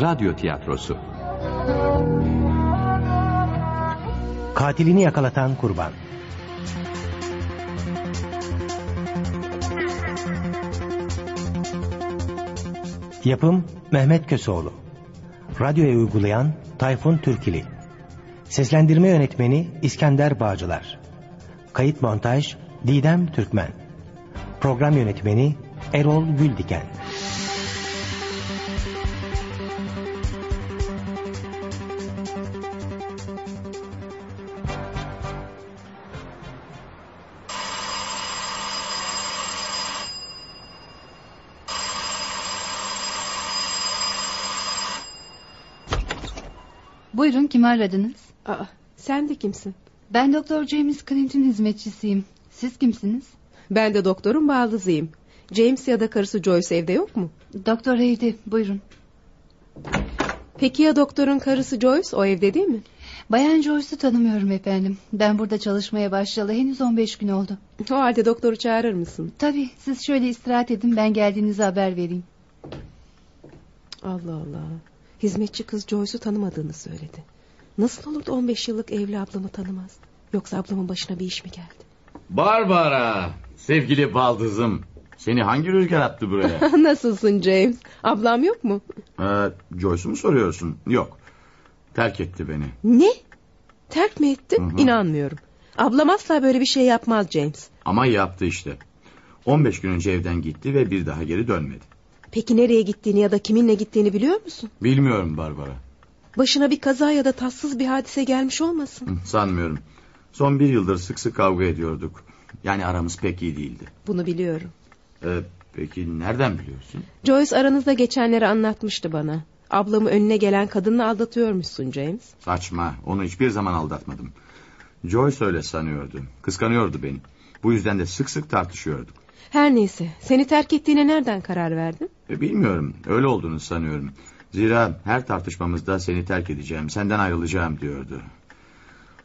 Radyo Tiyatrosu Katilini yakalatan kurban. Yapım Mehmet Köseoğlu. Radyoya uygulayan Tayfun Türkili. Seslendirme yönetmeni İskender Bağcılar. Kayıt montaj Didem Türkmen. Program yönetmeni Erol Güldiken. Kimi aradınız? Aa, sen de kimsin? Ben Doktor James Clint'in hizmetçisiyim. Siz kimsiniz? Ben de doktorun baldızıyım. James ya da karısı Joyce evde yok mu? Doktor evde buyurun. Peki ya doktorun karısı Joyce o evde değil mi? Bayan Joyce'u tanımıyorum efendim. Ben burada çalışmaya başlayalı henüz 15 gün oldu. O halde doktoru çağırır mısın? Tabii siz şöyle istirahat edin ben geldiğinizi haber vereyim. Allah Allah. Hizmetçi kız Joyce'u tanımadığını söyledi. Nasıl olur da 15 yıllık evli ablamı tanımaz? Yoksa ablamın başına bir iş mi geldi? Barbara, sevgili baldızım. Seni hangi rüzgar attı buraya? Nasılsın James? Ablam yok mu? ee, Joyce'u mu soruyorsun? Yok. Terk etti beni. Ne? Terk mi etti? Hı hı. İnanmıyorum. Ablam asla böyle bir şey yapmaz James. Ama yaptı işte. 15 gün önce evden gitti ve bir daha geri dönmedi. Peki nereye gittiğini ya da kiminle gittiğini biliyor musun? Bilmiyorum Barbara. Başına bir kaza ya da tatsız bir hadise gelmiş olmasın? Sanmıyorum. Son bir yıldır sık sık kavga ediyorduk. Yani aramız pek iyi değildi. Bunu biliyorum. Ee, peki nereden biliyorsun? Joyce aranızda geçenleri anlatmıştı bana. Ablamı önüne gelen kadınla aldatıyormuşsun James. Saçma. Onu hiçbir zaman aldatmadım. Joyce öyle sanıyordu. Kıskanıyordu beni. Bu yüzden de sık sık tartışıyorduk. Her neyse seni terk ettiğine nereden karar verdin? E, Bilmiyorum. Öyle olduğunu sanıyorum. Zira her tartışmamızda seni terk edeceğim, senden ayrılacağım diyordu.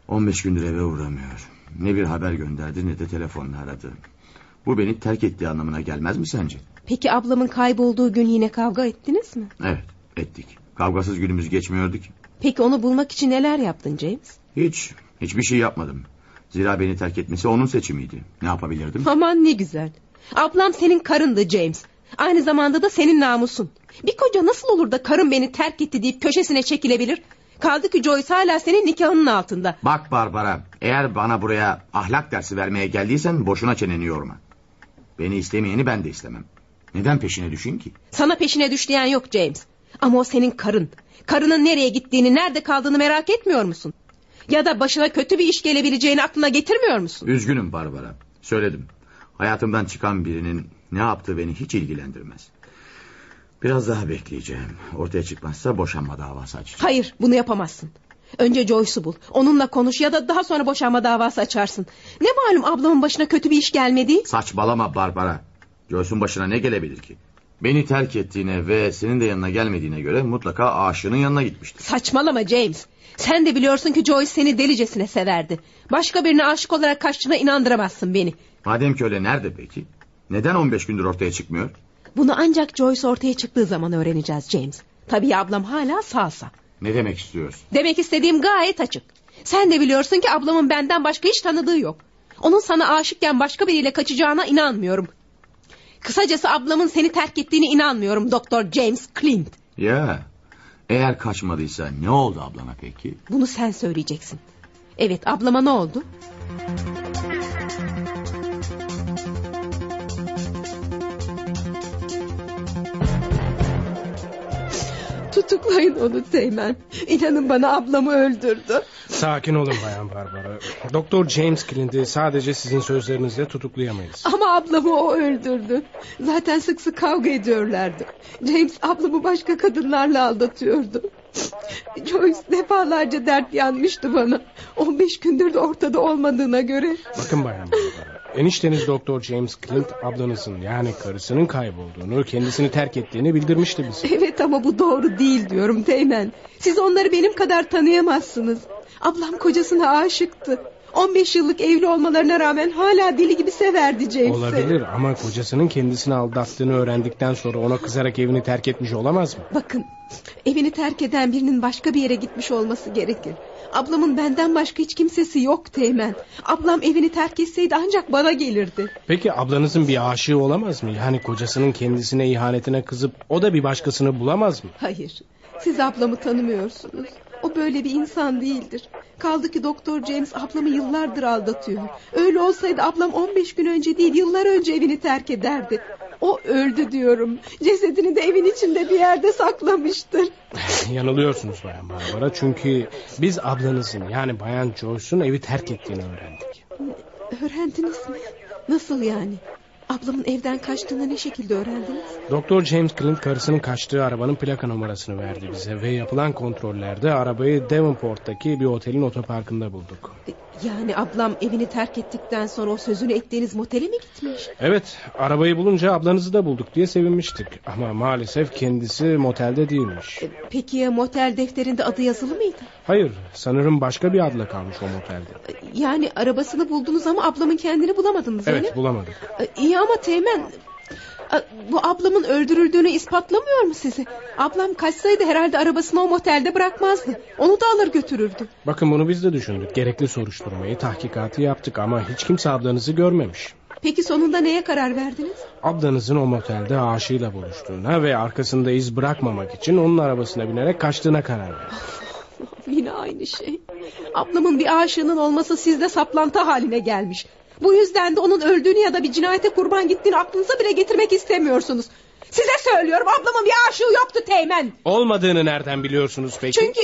15 gündür eve uğramıyor. Ne bir haber gönderdi ne de telefonla aradı. Bu beni terk ettiği anlamına gelmez mi sence? Peki ablamın kaybolduğu gün yine kavga ettiniz mi? Evet, ettik. Kavgasız günümüz geçmiyordu ki. Peki onu bulmak için neler yaptın James? Hiç, hiçbir şey yapmadım. Zira beni terk etmesi onun seçimiydi. Ne yapabilirdim? Aman ne güzel. Ablam senin karındı James. Aynı zamanda da senin namusun. Bir koca nasıl olur da karım beni terk etti deyip köşesine çekilebilir? Kaldı ki Joyce hala senin nikahının altında. Bak Barbara, eğer bana buraya ahlak dersi vermeye geldiysen boşuna çeneni yorma. Beni istemeyeni ben de istemem. Neden peşine düşeyim ki? Sana peşine düşleyen yok James. Ama o senin karın. Karının nereye gittiğini, nerede kaldığını merak etmiyor musun? Ya da başına kötü bir iş gelebileceğini aklına getirmiyor musun? Üzgünüm Barbara. Söyledim. Hayatımdan çıkan birinin ne yaptığı beni hiç ilgilendirmez. Biraz daha bekleyeceğim. Ortaya çıkmazsa boşanma davası açacağım. Hayır, bunu yapamazsın. Önce Joyce'u bul. Onunla konuş ya da daha sonra boşanma davası açarsın. Ne malum ablamın başına kötü bir iş gelmedi? Saçmalama Barbara. Joyce'un başına ne gelebilir ki? Beni terk ettiğine ve senin de yanına gelmediğine göre mutlaka aşığının yanına gitmiştir. Saçmalama James. Sen de biliyorsun ki Joyce seni delicesine severdi. Başka birine aşık olarak kaçtığına inandıramazsın beni. Madem ki öyle nerede peki? Neden 15 gündür ortaya çıkmıyor? Bunu ancak Joyce ortaya çıktığı zaman öğreneceğiz James. Tabii ablam hala sağsa. Ne demek istiyorsun? Demek istediğim gayet açık. Sen de biliyorsun ki ablamın benden başka hiç tanıdığı yok. Onun sana aşıkken başka biriyle kaçacağına inanmıyorum. Kısacası ablamın seni terk ettiğine inanmıyorum Doktor James Clint. Ya, eğer kaçmadıysa ne oldu ablana peki? Bunu sen söyleyeceksin. Evet ablama ne oldu? Tutuklayın onu Teğmen. İnanın bana ablamı öldürdü. Sakin olun Bayan Barbara. Doktor James Clint'i sadece sizin sözlerinizle tutuklayamayız. Ama ablamı o öldürdü. Zaten sık sık kavga ediyorlardı. James ablamı başka kadınlarla aldatıyordu. Joyce defalarca dert yanmıştı bana. 15 gündür de ortada olmadığına göre. Bakın Bayan Barbara. Enişteniz Doktor James Clint ablanızın yani karısının kaybolduğunu, kendisini terk ettiğini bildirmişti bize. Evet ama bu doğru değil diyorum Teğmen. Siz onları benim kadar tanıyamazsınız. Ablam kocasına aşıktı. 15 yıllık evli olmalarına rağmen hala deli gibi severdi James'i. Olabilir ama kocasının kendisini aldattığını öğrendikten sonra ona kızarak evini terk etmiş olamaz mı? Bakın evini terk eden birinin başka bir yere gitmiş olması gerekir. Ablamın benden başka hiç kimsesi yok Teğmen. Ablam evini terk etseydi ancak bana gelirdi. Peki ablanızın bir aşığı olamaz mı? Yani kocasının kendisine ihanetine kızıp o da bir başkasını bulamaz mı? Hayır siz ablamı tanımıyorsunuz. O böyle bir insan değildir. Kaldı ki Doktor James ablamı yıllardır aldatıyor. Öyle olsaydı ablam 15 gün önce değil yıllar önce evini terk ederdi. O öldü diyorum. Cesedini de evin içinde bir yerde saklamıştır. Yanılıyorsunuz Bayan Barbara çünkü biz ablanızın yani Bayan Joyce'un evi terk ettiğini öğrendik. Öğrendiniz mi? Nasıl yani? Ablamın evden kaçtığını ne şekilde öğrendiniz? Doktor James Clint karısının kaçtığı arabanın plaka numarasını verdi bize ve yapılan kontrollerde arabayı Devonport'taki bir otelin otoparkında bulduk. Yani ablam evini terk ettikten sonra o sözünü ettiğiniz motele mi gitmiş? Evet, arabayı bulunca ablanızı da bulduk diye sevinmiştik. Ama maalesef kendisi motelde değilmiş. E, Peki ya motel defterinde adı yazılı mıydı? Hayır, sanırım başka bir adla kalmış o motelde. Yani arabasını buldunuz ama ablamın kendini bulamadınız öyle Evet, mi? bulamadık. E, İyi ama Teğmen... e, Bu ablamın öldürüldüğünü ispatlamıyor mu sizi? Ablam kaçsaydı herhalde arabasını o motelde bırakmazdı. Onu da alır götürürdü. Bakın bunu biz de düşündük. Gerekli soruşturmayı, tahkikatı yaptık ama hiç kimse ablanızı görmemiş. Peki sonunda neye karar verdiniz? Ablanızın o motelde aşığıyla buluştuğuna ve arkasında iz bırakmamak için onun arabasına binerek kaçtığına karar verdik. Yine aynı şey. Ablamın bir aşığının olması sizde saplantı haline gelmiş. Bu yüzden de onun öldüğünü ya da bir cinayete kurban gittiğini aklınıza bile getirmek istemiyorsunuz. Size söylüyorum ablamın bir aşığı yoktu Teğmen. Olmadığını nereden biliyorsunuz peki? Çünkü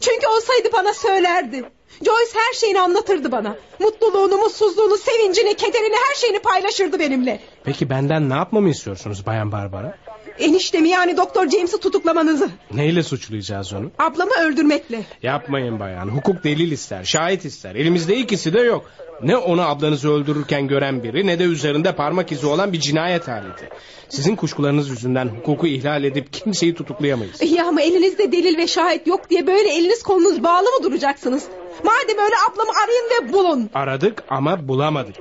çünkü olsaydı bana söylerdi. Joyce her şeyini anlatırdı bana. Mutluluğunu, mutsuzluğunu, sevincini, kederini her şeyini paylaşırdı benimle. Peki benden ne yapmamı istiyorsunuz Bayan Barbara? Eniştemi yani Doktor James'i tutuklamanızı. Neyle suçlayacağız onu? Ablamı öldürmekle. Yapmayın bayan. Hukuk delil ister, şahit ister. Elimizde ikisi de yok. Ne onu ablanızı öldürürken gören biri ne de üzerinde parmak izi olan bir cinayet aleti. Sizin kuşkularınız yüzünden hukuku ihlal edip kimseyi tutuklayamayız. Ya ama elinizde delil ve şahit yok diye böyle eliniz kolunuz bağlı mı duracaksınız? Madem öyle ablamı arayın ve bulun. Aradık ama bulamadık.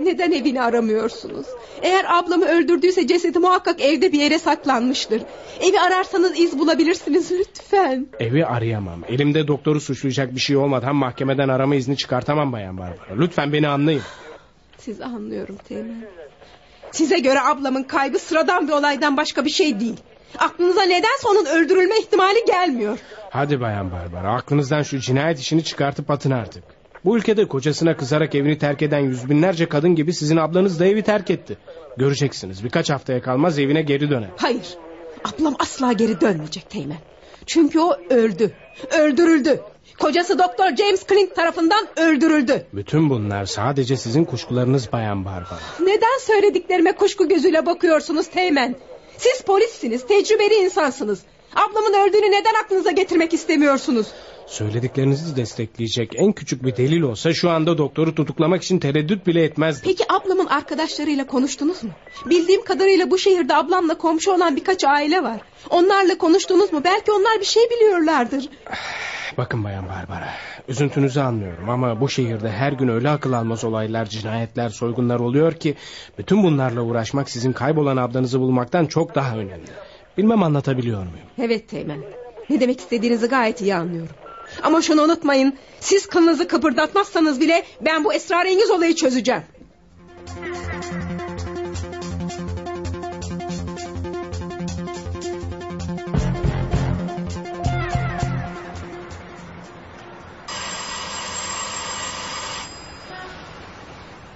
Neden evini aramıyorsunuz? Eğer ablamı öldürdüyse cesedi muhakkak evde bir yere saklanmıştır. Evi ararsanız iz bulabilirsiniz lütfen. Evi arayamam. Elimde doktoru suçlayacak bir şey olmadan mahkemeden arama izni çıkartamam Bayan Barbara. Lütfen beni anlayın. Sizi anlıyorum Teğmen. Size göre ablamın kaybı sıradan bir olaydan başka bir şey değil. Aklınıza nedense onun öldürülme ihtimali gelmiyor. Hadi Bayan Barbara aklınızdan şu cinayet işini çıkartıp atın artık. Bu ülkede kocasına kızarak evini terk eden yüz binlerce kadın gibi sizin ablanız da evi terk etti. Göreceksiniz birkaç haftaya kalmaz evine geri döner. Hayır. Ablam asla geri dönmeyecek Teğmen. Çünkü o öldü. Öldürüldü. Kocası Doktor James Clint tarafından öldürüldü. Bütün bunlar sadece sizin kuşkularınız Bayan Barbara. Neden söylediklerime kuşku gözüyle bakıyorsunuz Teğmen? Siz polissiniz, tecrübeli insansınız. Ablamın öldüğünü neden aklınıza getirmek istemiyorsunuz? Söylediklerinizi destekleyecek en küçük bir delil olsa şu anda doktoru tutuklamak için tereddüt bile etmezdim. Peki ablamın arkadaşlarıyla konuştunuz mu? Bildiğim kadarıyla bu şehirde ablamla komşu olan birkaç aile var. Onlarla konuştunuz mu? Belki onlar bir şey biliyorlardır. Bakın Bayan Barbara, üzüntünüzü anlıyorum ama bu şehirde her gün öyle akıl almaz olaylar, cinayetler, soygunlar oluyor ki... ...bütün bunlarla uğraşmak sizin kaybolan ablanızı bulmaktan çok daha önemli. Bilmem anlatabiliyor muyum? Evet Teğmen. Ne demek istediğinizi gayet iyi anlıyorum. Ama şunu unutmayın. Siz kılınızı kıpırdatmazsanız bile ben bu esrarengiz olayı çözeceğim.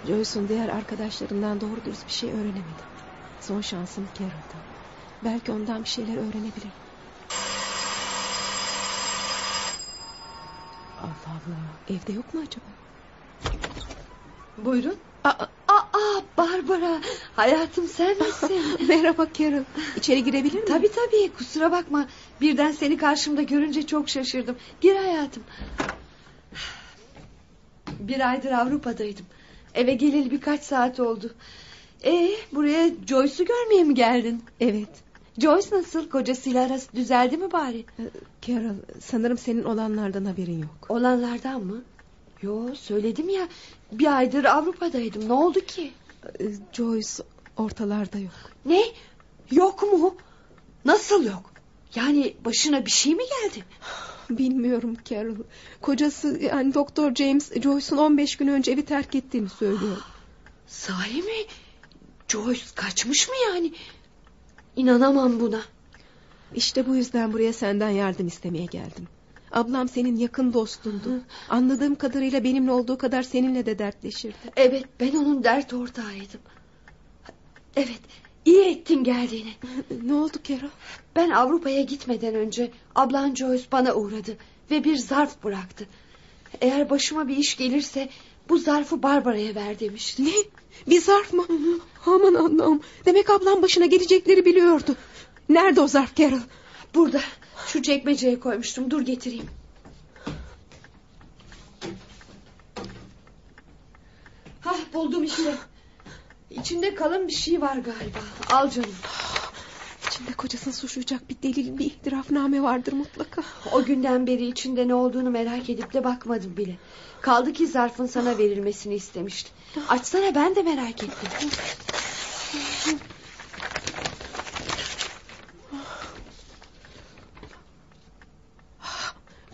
Joyce'un diğer arkadaşlarından doğru dürüst bir şey öğrenemedim. Son şansım Carol'dan. Belki ondan bir şeyler öğrenebilirim. Allah Allah. Evde yok mu acaba? Buyurun. Aa, Aa Barbara hayatım sen misin? merhaba Carol. İçeri girebilir miyim? tabii tabii kusura bakma. Birden seni karşımda görünce çok şaşırdım. Gir hayatım. Bir aydır Avrupa'daydım. Eve geleli birkaç saat oldu. Ee, buraya Joyce'u görmeye mi geldin? Evet. Joyce nasıl? Kocasıyla arası düzeldi mi bari? Ee, Carol sanırım senin olanlardan haberin yok. Olanlardan mı? Yo söyledim ya bir aydır Avrupa'daydım ne oldu ki? Ee, Joyce ortalarda yok. Ne? Yok mu? Nasıl yok? Yani başına bir şey mi geldi? Bilmiyorum Carol. Kocası yani Doktor James Joyce'un 15 gün önce evi terk ettiğini söylüyor. Sahi mi? Joyce kaçmış mı yani? İnanamam buna. İşte bu yüzden buraya senden yardım istemeye geldim. Ablam senin yakın dostundu. Anladığım kadarıyla benimle olduğu kadar seninle de dertleşirdi. Evet ben onun dert ortağıydım. Evet iyi ettin geldiğini. Ne oldu Carol? Ben Avrupa'ya gitmeden önce ablan Joyce bana uğradı ve bir zarf bıraktı. Eğer başıma bir iş gelirse bu zarfı Barbara'ya ver demişti. Ne? Bir zarf mı? Aman Allah'ım. Demek ablam başına gelecekleri biliyordu. Nerede o zarf Carol? Burada şu çekmeceye koymuştum dur getireyim. Hah buldum işte. İçinde kalın bir şey var galiba. Al canım. İçinde kocasını suçlayacak bir delil, bir itirafname vardır mutlaka. O günden beri içinde ne olduğunu merak edip de bakmadım bile. Kaldı ki zarfın sana verilmesini istemişti. Açsana ben de merak ettim.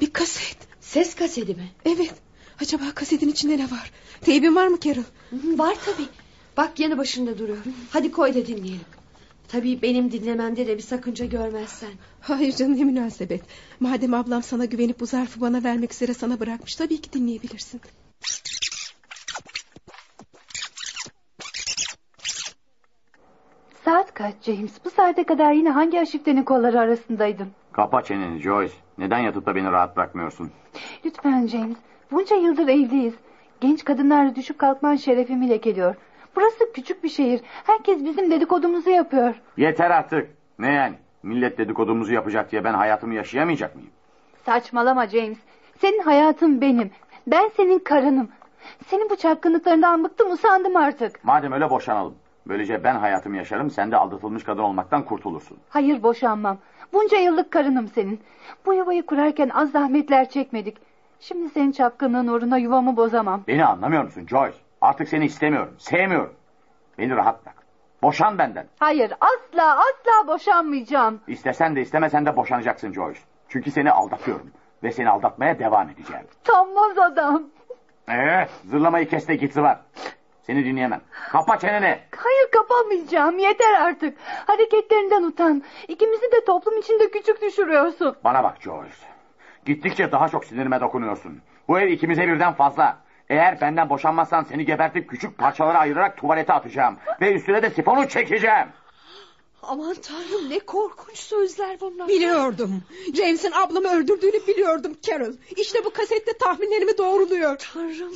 Bir kaset. Ses kaseti mi? Evet. Acaba kasetin içinde ne var? Teybin var mı Carol? Var tabii. Bak yanı başında duruyor. Hadi koy da dinleyelim. Tabii benim dinlememde de bir sakınca görmezsen. Hayır canım ne münasebet. Madem ablam sana güvenip bu zarfı bana vermek üzere sana bırakmış tabii ki dinleyebilirsin. Saat kaç James? Bu saate kadar yine hangi aşiftenin kolları arasındaydın? Kapa çeneni Joyce. Neden yatıp da beni rahat bırakmıyorsun? Lütfen James. Bunca yıldır evliyiz. Genç kadınlarla düşüp kalkman şerefimi lekeliyor. Burası küçük bir şehir. Herkes bizim dedikodumuzu yapıyor. Yeter artık. Ne yani? Millet dedikodumuzu yapacak diye ben hayatımı yaşayamayacak mıyım? Saçmalama James. Senin hayatın benim. Ben senin karınım. Senin bu çapkınlıklarından bıktım usandım artık. Madem öyle boşanalım. Böylece ben hayatımı yaşarım, sen de aldatılmış kadın olmaktan kurtulursun. Hayır boşanmam. Bunca yıllık karınım senin. Bu yuvayı kurarken az zahmetler çekmedik. Şimdi senin çapkınlığın uğruna yuvamı bozamam. Beni anlamıyor musun Joyce? Artık seni istemiyorum, sevmiyorum. Beni rahat bırak. Boşan benden. Hayır asla asla boşanmayacağım. İstesen de istemesen de boşanacaksın Joyce. Çünkü seni aldatıyorum. Ve seni aldatmaya devam edeceğim. Tanmaz adam. Ee, zırlamayı kes de git var. Seni dinleyemem. Kapa çeneni. Hayır kapamayacağım yeter artık. Hareketlerinden utan. İkimizi de toplum içinde küçük düşürüyorsun. Bana bak Joyce. Gittikçe daha çok sinirime dokunuyorsun. Bu ev ikimize birden fazla. Eğer benden boşanmazsan seni gebertip küçük parçalara ayırarak tuvalete atacağım. Ve üstüne de sifonu çekeceğim. Aman tanrım ne korkunç sözler bunlar. Biliyordum. James'in ablamı öldürdüğünü biliyordum Carol. İşte bu kasette tahminlerimi doğruluyor. Tanrım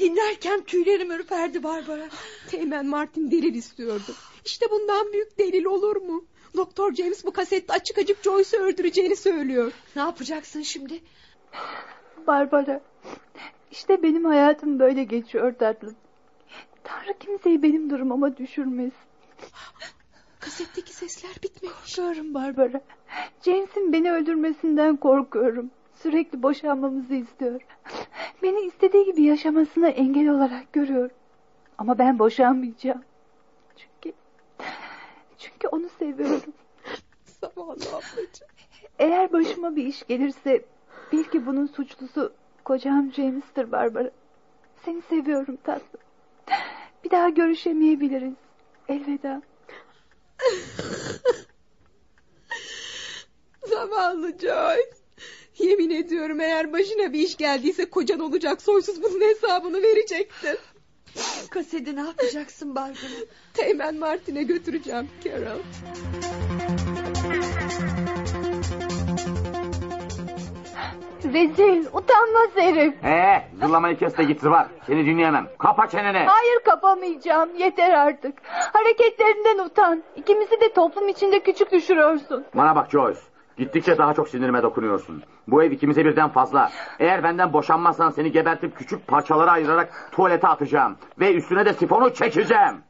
dinlerken tüylerim ürperdi Barbara. Teğmen Martin delil istiyordu. İşte bundan büyük delil olur mu? Doktor James bu kasette açık açık Joyce'u öldüreceğini söylüyor. Ne yapacaksın şimdi? Barbara. İşte benim hayatım böyle geçiyor tatlım. Tanrı kimseyi benim durumuma düşürmesin. Kasetteki sesler bitmemiş. Korkuyorum Barbara. James'in beni öldürmesinden korkuyorum. Sürekli boşanmamızı istiyor. Beni istediği gibi yaşamasına engel olarak görüyor. Ama ben boşanmayacağım. Çünkü... Çünkü onu seviyorum. Zavallı ablacığım. Eğer başıma bir iş gelirse... Bil ki bunun suçlusu kocam James'tir Barbara. Seni seviyorum tatlım. Bir daha görüşemeyebiliriz. Elveda. Zavallı Joyce. Yemin ediyorum eğer başına bir iş geldiyse kocan olacak soysuz bunun hesabını verecektin. Kaseti ne yapacaksın Barbara? Teğmen Martin'e götüreceğim Carol. Rezil, utanmaz herif. Ee, zırlamayı kes de git var. Seni dinleyemem. Kapa çeneni. Hayır kapamayacağım. Yeter artık. Hareketlerinden utan. İkimizi de toplum içinde küçük düşürüyorsun. Bana bak Joyce. Gittikçe daha çok sinirime dokunuyorsun. Bu ev ikimize birden fazla. Eğer benden boşanmazsan seni gebertip küçük parçalara ayırarak tuvalete atacağım. Ve üstüne de sifonu çekeceğim.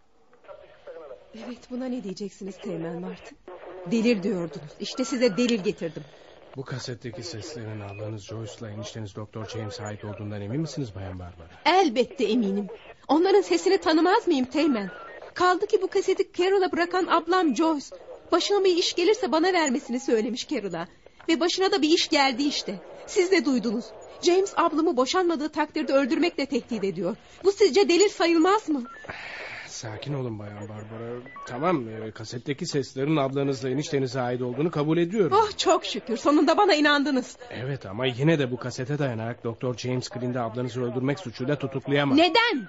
Evet buna ne diyeceksiniz Teğmen Martin? Delil diyordunuz. İşte size delil getirdim. Bu kasetteki seslerin ablanız Joyce'la enişteniz Doktor James ait olduğundan emin misiniz Bayan Barbara? Elbette eminim. Onların sesini tanımaz mıyım Teğmen? Kaldı ki bu kaseti Carol'a bırakan ablam Joyce. Başına bir iş gelirse bana vermesini söylemiş Carol'a. Ve başına da bir iş geldi işte. Siz de duydunuz. James ablamı boşanmadığı takdirde öldürmekle tehdit ediyor. Bu sizce delil sayılmaz mı? Sakin olun Bayan Barbara. Tamam e, kasetteki seslerin ablanızla eniştenize ait olduğunu kabul ediyorum. Oh çok şükür sonunda bana inandınız. Evet ama yine de bu kasete dayanarak Doktor James Green'de ablanızı öldürmek suçuyla tutuklayamaz. Neden?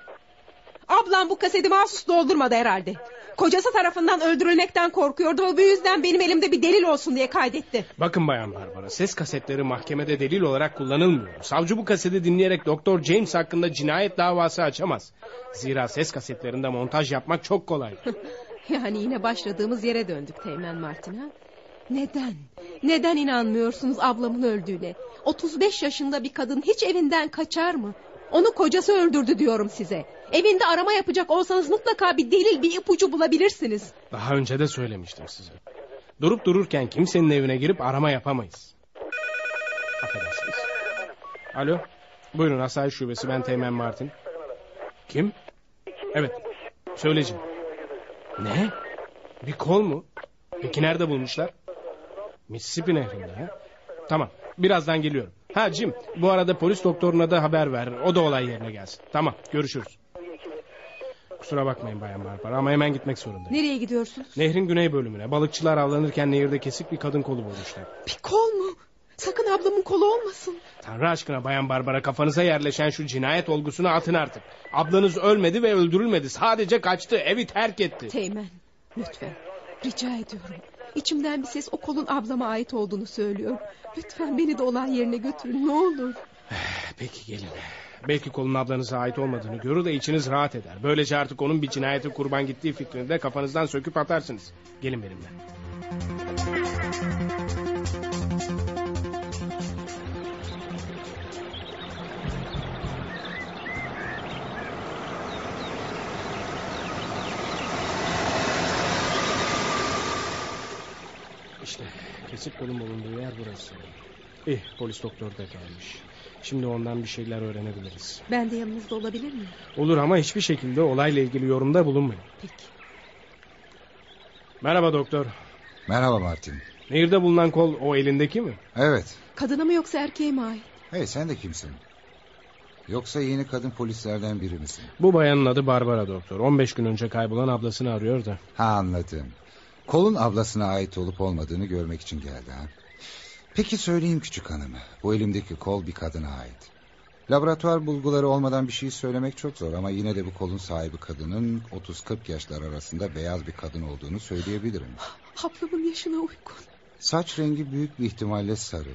Ablam bu kaseti mahsus doldurmadı herhalde. Kocası tarafından öldürülmekten korkuyordu ve bu yüzden benim elimde bir delil olsun diye kaydetti. Bakın Bayan Barbara ses kasetleri mahkemede delil olarak kullanılmıyor. Savcı bu kaseti dinleyerek Doktor James hakkında cinayet davası açamaz. Zira ses kasetlerinde montaj yapmak çok kolay. Yani yine başladığımız yere döndük Teğmen Martin ha? Neden? Neden inanmıyorsunuz ablamın öldüğüne? 35 yaşında bir kadın hiç evinden kaçar mı? Onu kocası öldürdü diyorum size. Evinde arama yapacak olsanız mutlaka bir delil, bir ipucu bulabilirsiniz. Daha önce de söylemiştim size. Durup dururken kimsenin evine girip arama yapamayız. Affedersiniz. Alo. Buyurun Asayiş Şubesi ben Teğmen Martin. Kim? Evet. Söyleyeceğim. Ne? Bir kol mu? Peki nerede bulmuşlar? Mississippi nehrinde? Tamam. Birazdan geliyorum. Ha Jim bu arada polis doktoruna da haber ver. O da olay yerine gelsin. Tamam görüşürüz. Kusura bakmayın Bayan Barbara ama hemen gitmek zorundayım. Nereye gidiyorsunuz? Nehrin güney bölümüne. Balıkçılar avlanırken nehirde kesik bir kadın kolu bulmuşlar. Bir kol mu? Sakın ablamın kolu olmasın. Tanrı aşkına Bayan Barbara kafanıza yerleşen şu cinayet olgusunu atın artık. Ablanız ölmedi ve öldürülmedi. Sadece kaçtı. Evi terk etti. Teğmen lütfen rica ediyorum. İçimden bir ses o kolun ablama ait olduğunu söylüyor. Lütfen beni de olay yerine götürün ne olur. Peki gelin. Belki kolun ablanıza ait olmadığını görür de içiniz rahat eder. Böylece artık onun bir cinayete kurban gittiği fikrini de kafanızdan söküp atarsınız. Gelin benimle. Kesik kolun bulunduğu yer burası. İyi polis doktor da gelmiş. Şimdi ondan bir şeyler öğrenebiliriz. Ben de yanınızda olabilir miyim? Olur ama hiçbir şekilde olayla ilgili yorumda bulunmayın. Peki. Merhaba doktor. Merhaba Martin. Nehirde bulunan kol o elindeki mi? Evet. Kadına mı yoksa erkeğe mi ait? Hey sen de kimsin? Yoksa yeni kadın polislerden biri misin? Bu bayanın adı Barbara doktor. 15 gün önce kaybolan ablasını arıyor da. Ha anladım. Kolun ablasına ait olup olmadığını görmek için geldi ha. Peki söyleyeyim küçük hanım. Bu elimdeki kol bir kadına ait. Laboratuvar bulguları olmadan bir şey söylemek çok zor ama yine de bu kolun sahibi kadının 30-40 yaşlar arasında beyaz bir kadın olduğunu söyleyebilirim. Ablamın yaşına uygun. Saç rengi büyük bir ihtimalle sarı.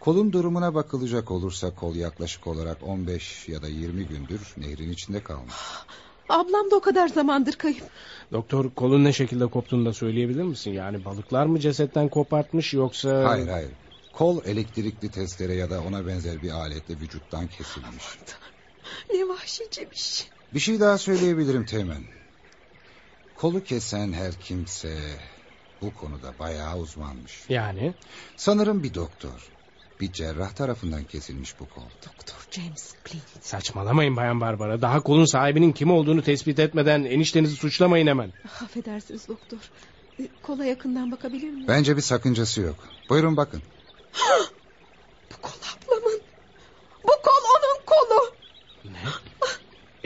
Kolun durumuna bakılacak olursa kol yaklaşık olarak 15 ya da 20 gündür nehrin içinde kalmış. Ablam da o kadar zamandır kayıp. Doktor kolun ne şekilde koptuğunu da söyleyebilir misin? Yani balıklar mı cesetten kopartmış yoksa... Hayır hayır. Kol elektrikli testere ya da ona benzer bir aletle vücuttan kesilmiş. Ne vahşice bir şey. Bir şey daha söyleyebilirim Teğmen. Kolu kesen her kimse bu konuda bayağı uzmanmış. Yani? Sanırım bir doktor. Bir cerrah tarafından kesilmiş bu kol. Doktor James Green. Saçmalamayın Bayan Barbara. Daha kolun sahibinin kim olduğunu tespit etmeden eniştenizi suçlamayın hemen. Affedersiniz doktor. E, Kola yakından bakabilir miyim? Bence bir sakıncası yok. Buyurun bakın. Bu kol ablamın. Bu kol onun kolu.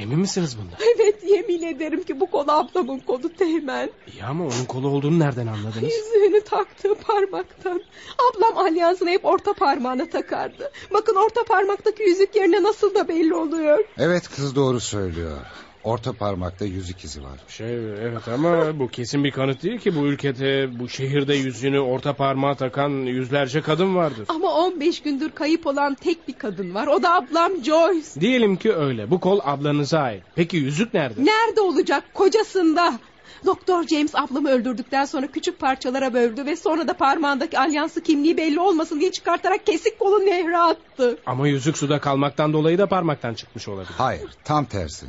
Emin misiniz bundan? Evet yemin ederim ki bu kol ablamın kolu Teğmen. İyi ama onun kolu olduğunu nereden anladınız? Yüzüğünü taktığı parmaktan. Ablam alyansını hep orta parmağına takardı. Bakın orta parmaktaki yüzük yerine nasıl da belli oluyor. Evet kız doğru söylüyor. Orta parmakta yüzük izi var. Şey evet ama bu kesin bir kanıt değil ki bu ülkede bu şehirde yüzüğünü orta parmağa takan yüzlerce kadın vardır. Ama 15 gündür kayıp olan tek bir kadın var. O da ablam Joyce. Diyelim ki öyle. Bu kol ablanıza ait. Peki yüzük nerede? Nerede olacak? Kocasında. Doktor James ablamı öldürdükten sonra küçük parçalara böldü ve sonra da parmağındaki alyansı kimliği belli olmasın diye çıkartarak kesik kolu nehre attı. Ama yüzük suda kalmaktan dolayı da parmaktan çıkmış olabilir. Hayır tam tersi.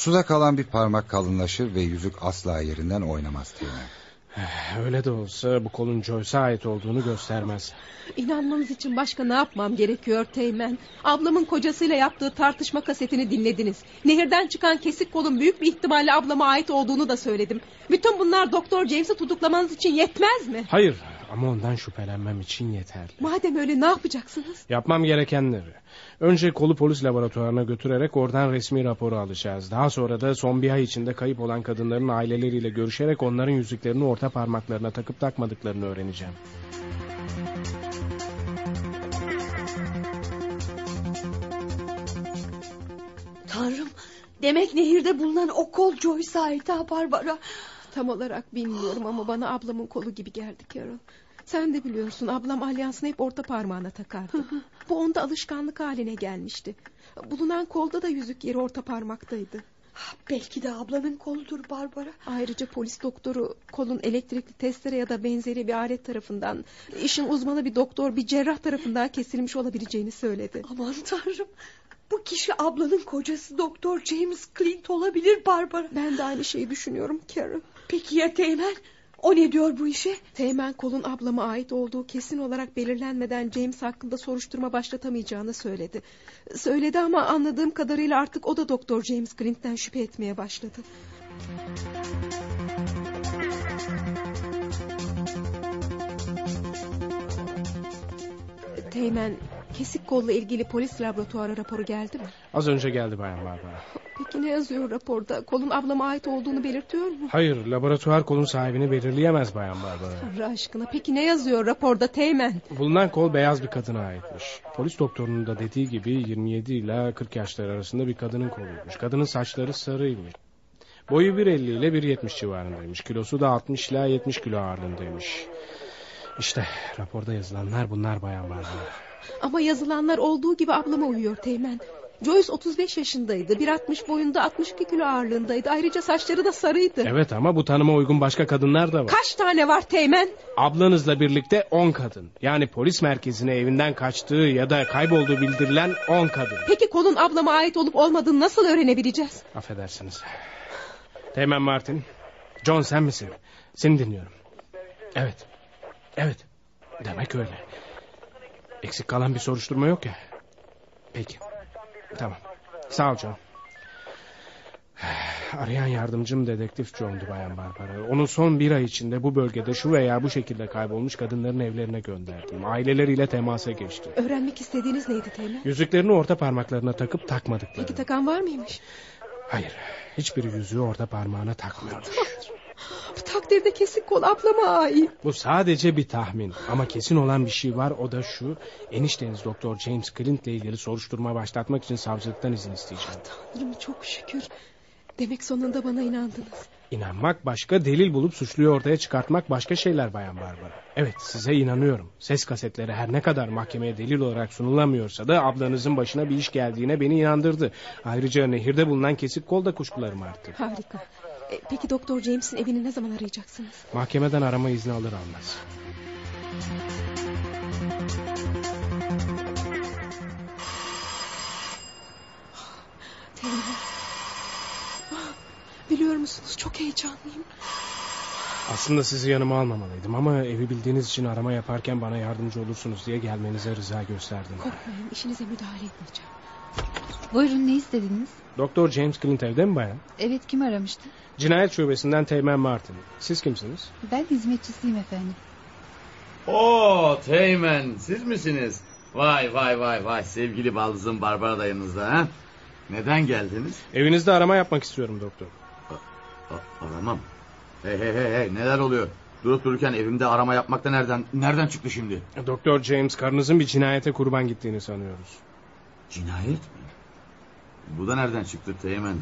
Suda kalan bir parmak kalınlaşır ve yüzük asla yerinden oynamaz Teğmen. Öyle de olsa bu kolun Joyce'a ait olduğunu göstermez. İnanmanız için başka ne yapmam gerekiyor Teğmen? Ablamın kocasıyla yaptığı tartışma kasetini dinlediniz. Nehirden çıkan kesik kolun büyük bir ihtimalle ablama ait olduğunu da söyledim. Bütün bunlar Doktor James'i tutuklamanız için yetmez mi? Hayır ama ondan şüphelenmem için yeterli. Madem öyle ne yapacaksınız? Yapmam gerekenleri. Önce kolu polis laboratuvarına götürerek oradan resmi raporu alacağız. Daha sonra da son bir ay içinde kayıp olan kadınların aileleriyle görüşerek onların yüzüklerini orta parmaklarına takıp takmadıklarını öğreneceğim. Tanrım demek nehirde bulunan o kol Joyce'a ait ha Barbara. Tam olarak bilmiyorum ama bana ablamın kolu gibi geldi Carol. Sen de biliyorsun ablam alyansını hep orta parmağına takardı. Bu onda alışkanlık haline gelmişti. Bulunan kolda da yüzük yeri orta parmaktaydı. Belki de ablanın koludur Barbara. Ayrıca polis doktoru kolun elektrikli testere ya da benzeri bir alet tarafından... ...işin uzmanı bir doktor bir cerrah tarafından kesilmiş olabileceğini söyledi. Aman tanrım. Bu kişi ablanın kocası Doktor James Clint olabilir Barbara. Ben de aynı şeyi düşünüyorum Carol. Peki ya Teğmen? O ne diyor bu işe? Teğmen kolun ablama ait olduğu kesin olarak belirlenmeden James hakkında soruşturma başlatamayacağını söyledi. Söyledi ama anladığım kadarıyla artık o da Doktor James Clint'ten şüphe etmeye başladı. Teğmen, kesik kolla ilgili polis laboratuvarı raporu geldi mi? Az önce geldi Bayan Barbara. Peki ne yazıyor raporda? Kolun ablama ait olduğunu belirtiyor mu? Hayır laboratuvar kolun sahibini belirleyemez Bayan Barbara. Tanrı aşkına peki ne yazıyor raporda Teğmen? Bulunan kol beyaz bir kadına aitmiş. Polis doktorunun da dediği gibi 27 ile 40 yaşlar arasında bir kadının koluymuş. Kadının saçları sarıymış. Boyu 1.50 ile 1.70 civarındaymış. Kilosu da 60 ile 70 kilo ağırlığındaymış. İşte raporda yazılanlar bunlar Bayan Barbara. Ama yazılanlar olduğu gibi ablama uyuyor Teğmen. Joyce 35 yaşındaydı. 1.60 boyunda 62 kilo ağırlığındaydı. Ayrıca saçları da sarıydı. Evet ama bu tanıma uygun başka kadınlar da var. Kaç tane var Teğmen? Ablanızla birlikte 10 kadın. Yani polis merkezine evinden kaçtığı ya da kaybolduğu bildirilen 10 kadın. Peki kolun ablama ait olup olmadığını nasıl öğrenebileceğiz? Affedersiniz. Teğmen Martin. John sen misin? Seni dinliyorum. Evet. Evet. Demek öyle. Eksik kalan bir soruşturma yok ya. Peki. Tamam. Sağ ol John. Arayan yardımcım dedektif John'du Bayan Barbara. Onu son bir ay içinde bu bölgede şu veya bu şekilde kaybolmuş kadınların evlerine gönderdim. Aileleriyle temasa geçtim. Öğrenmek istediğiniz neydi Teğmen? Yüzüklerini orta parmaklarına takıp takmadıkları. Peki takan var mıymış? Hayır. Hiçbir yüzüğü orta parmağına takmıyormuş. Bu takdirde kesik kol ablama ait. Bu sadece bir tahmin ama kesin olan bir şey var o da şu enişteniz Doktor James Clint ile ilgili soruşturma başlatmak için savcılıktan izin isteyeceğim. Tanrım çok şükür. Demek sonunda bana inandınız. İnanmak başka delil bulup suçluyu ortaya çıkartmak başka şeyler Bayan Barbara. Evet size inanıyorum. Ses kasetleri her ne kadar mahkemeye delil olarak sunulamıyorsa da ablanızın başına bir iş geldiğine beni inandırdı. Ayrıca nehirde bulunan kesik kol da kuşkularımı arttırdı. Harika. E, peki Doktor James'in evini ne zaman arayacaksınız? Mahkemeden arama izni alır almaz. Ah, Biliyor musunuz çok heyecanlıyım. Aslında sizi yanıma almamalıydım ama evi bildiğiniz için arama yaparken bana yardımcı olursunuz diye gelmenize rıza gösterdim. Korkmayın işinize müdahale etmeyeceğim. Buyurun ne istediniz? Doktor James Clint evde mi bayan? Evet kim aramıştı? Cinayet şubesinden Teğmen Martin. Siz kimsiniz? Ben hizmetçisiyim efendim. Oo Teğmen siz misiniz? Vay vay vay vay sevgili baldızım Barbara da yanınızda ha? Neden geldiniz? Evinizde arama yapmak istiyorum doktor. A- aramam. Hey hey hey hey neler oluyor? Durup dururken evimde arama yapmak da nereden nereden çıktı şimdi? Doktor James karınızın bir cinayete kurban gittiğini sanıyoruz. Cinayet mi? Bu da nereden çıktı Teğmen?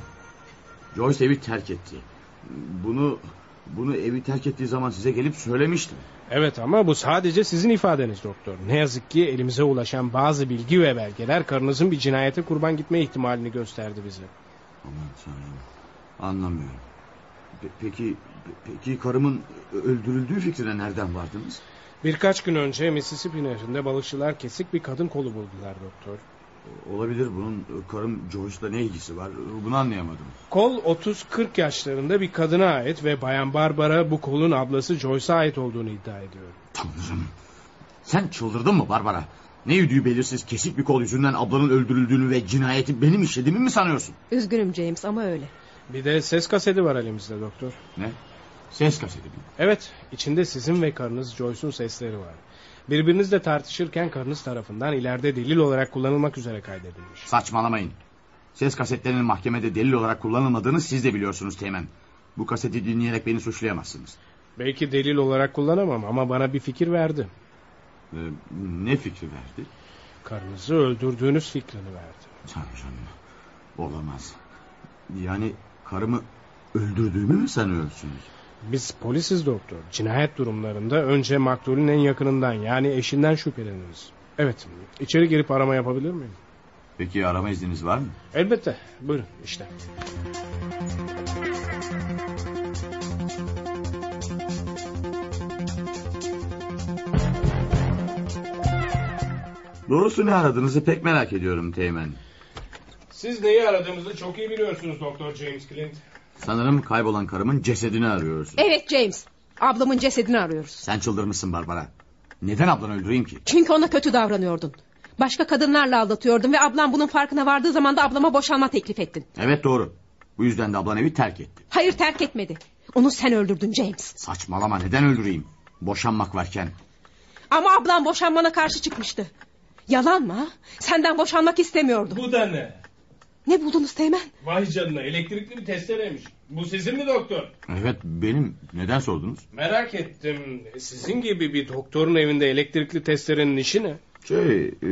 Joyce evi terk etti. Bunu bunu evi terk ettiği zaman size gelip söylemiştim. Evet ama bu sadece sizin ifadeniz doktor. Ne yazık ki elimize ulaşan bazı bilgi ve belgeler karınızın bir cinayete kurban gitme ihtimalini gösterdi bize. Aman tanrım. Anlamıyorum. Pe- peki peki karımın öldürüldüğü fikrine nereden vardınız? Birkaç gün önce Mississippi nehrinde balıkçılar kesik bir kadın kolu buldular doktor. Olabilir bunun karım Joyce'la ne ilgisi var bunu anlayamadım. Kol 30-40 yaşlarında bir kadına ait ve Bayan Barbara bu kolun ablası Joyce'a ait olduğunu iddia ediyor. Tanrım. Sen çıldırdın mı Barbara? Ne yüdüğü belirsiz kesik bir kol yüzünden ablanın öldürüldüğünü ve cinayeti benim işlediğimi mi sanıyorsun? Üzgünüm James ama öyle. Bir de ses kaseti var elimizde doktor. Ne? Ses kaseti mi? Evet, içinde sizin ve karınız Joyce'un sesleri var. Birbirinizle tartışırken karınız tarafından ileride delil olarak kullanılmak üzere kaydedilmiş. Saçmalamayın. Ses kasetlerinin mahkemede delil olarak kullanılmadığını siz de biliyorsunuz Teğmen. Bu kaseti dinleyerek beni suçlayamazsınız. Belki delil olarak kullanamam ama bana bir fikir verdi. Ee, ne fikri verdi? Karınızı öldürdüğünüz fikrini verdi. Tanrım. Olamaz. Yani karımı öldürdüğümü mü sanıyorsunuz? Biz polisiz doktor. Cinayet durumlarında önce maktulün en yakınından yani eşinden şüpheleniriz. Evet, içeri girip arama yapabilir miyim? Peki arama izniniz var mı? Elbette. Buyurun işte. Doğrusu ne aradığınızı pek merak ediyorum Teğmen. Siz neyi aradığımızı çok iyi biliyorsunuz Doktor James Clint. Sanırım kaybolan karımın cesedini arıyorsun. Evet James. Ablamın cesedini arıyoruz. Sen çıldırmışsın Barbara. Neden ablanı öldüreyim ki? Çünkü ona kötü davranıyordun. Başka kadınlarla aldatıyordun ve ablam bunun farkına vardığı zaman da ablama boşanma teklif ettin. Evet doğru. Bu yüzden de ablan evi terk etti. Hayır terk etmedi. Onu sen öldürdün James. Saçmalama neden öldüreyim? Boşanmak varken. Ama ablam boşanmana karşı çıkmıştı. Yalan mı? Senden boşanmak istemiyordu. Bu da ne? Ne buldunuz Teğmen? Vay canına elektrikli bir testereymiş. Bu sizin mi doktor? Evet benim. Neden sordunuz? Merak ettim. Sizin gibi bir doktorun evinde elektrikli testerenin işi ne? Şey e,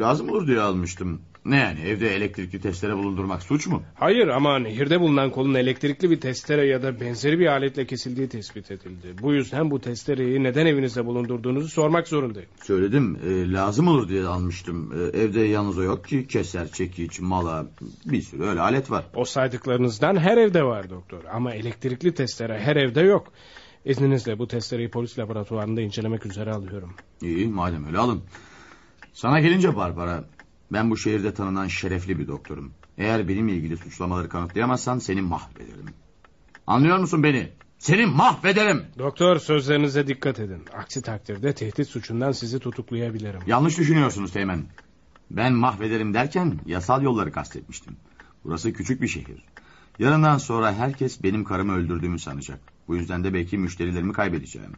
lazım olur diye almıştım. Ne yani evde elektrikli testere bulundurmak suç mu? Hayır ama nehirde bulunan kolun elektrikli bir testere ya da benzeri bir aletle kesildiği tespit edildi. Bu yüzden bu testereyi neden evinizde bulundurduğunuzu sormak zorundayım. Söyledim e, lazım olur diye almıştım. E, evde yalnız o yok ki keser, çekiç, mala bir sürü öyle alet var. O saydıklarınızdan her evde var doktor. Ama elektrikli testere her evde yok. İzninizle bu testereyi polis laboratuvarında incelemek üzere alıyorum. İyi madem öyle alın. Sana gelince Barbara ben bu şehirde tanınan şerefli bir doktorum. Eğer benimle ilgili suçlamaları kanıtlayamazsan seni mahvederim. Anlıyor musun beni? Seni mahvederim. Doktor sözlerinize dikkat edin. Aksi takdirde tehdit suçundan sizi tutuklayabilirim. Yanlış düşünüyorsunuz Teğmen. Ben mahvederim derken yasal yolları kastetmiştim. Burası küçük bir şehir. Yarından sonra herkes benim karımı öldürdüğümü sanacak. Bu yüzden de belki müşterilerimi kaybedeceğim.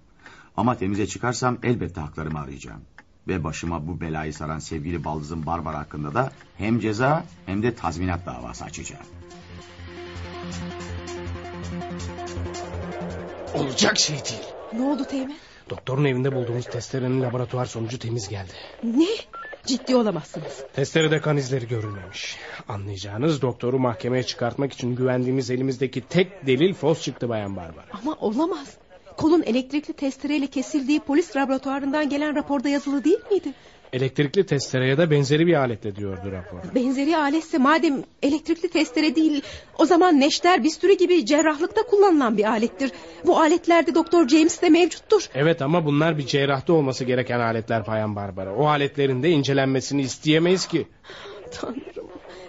Ama temize çıkarsam elbette haklarımı arayacağım. Ve başıma bu belayı saran sevgili baldızım Barbara hakkında da hem ceza hem de tazminat davası açacağım. Olacak şey değil. Ne oldu Teğmen? Doktorun evinde bulduğumuz testerenin laboratuvar sonucu temiz geldi. Ne? Ciddi olamazsınız. Testerede kan izleri görülmemiş. Anlayacağınız doktoru mahkemeye çıkartmak için güvendiğimiz elimizdeki tek delil fos çıktı Bayan Barbara. Ama olamaz. Kolun elektrikli testereyle kesildiği polis laboratuvarından gelen raporda yazılı değil miydi? Elektrikli testere ya da benzeri bir aletle diyordu rapor. Benzeri aletse madem elektrikli testere değil... ...o zaman neşter bisturi gibi cerrahlıkta kullanılan bir alettir. Bu aletlerde Doktor James de mevcuttur. Evet ama bunlar bir cerrahta olması gereken aletler Bayan Barbara. O aletlerin de incelenmesini isteyemeyiz ki. Tanrım.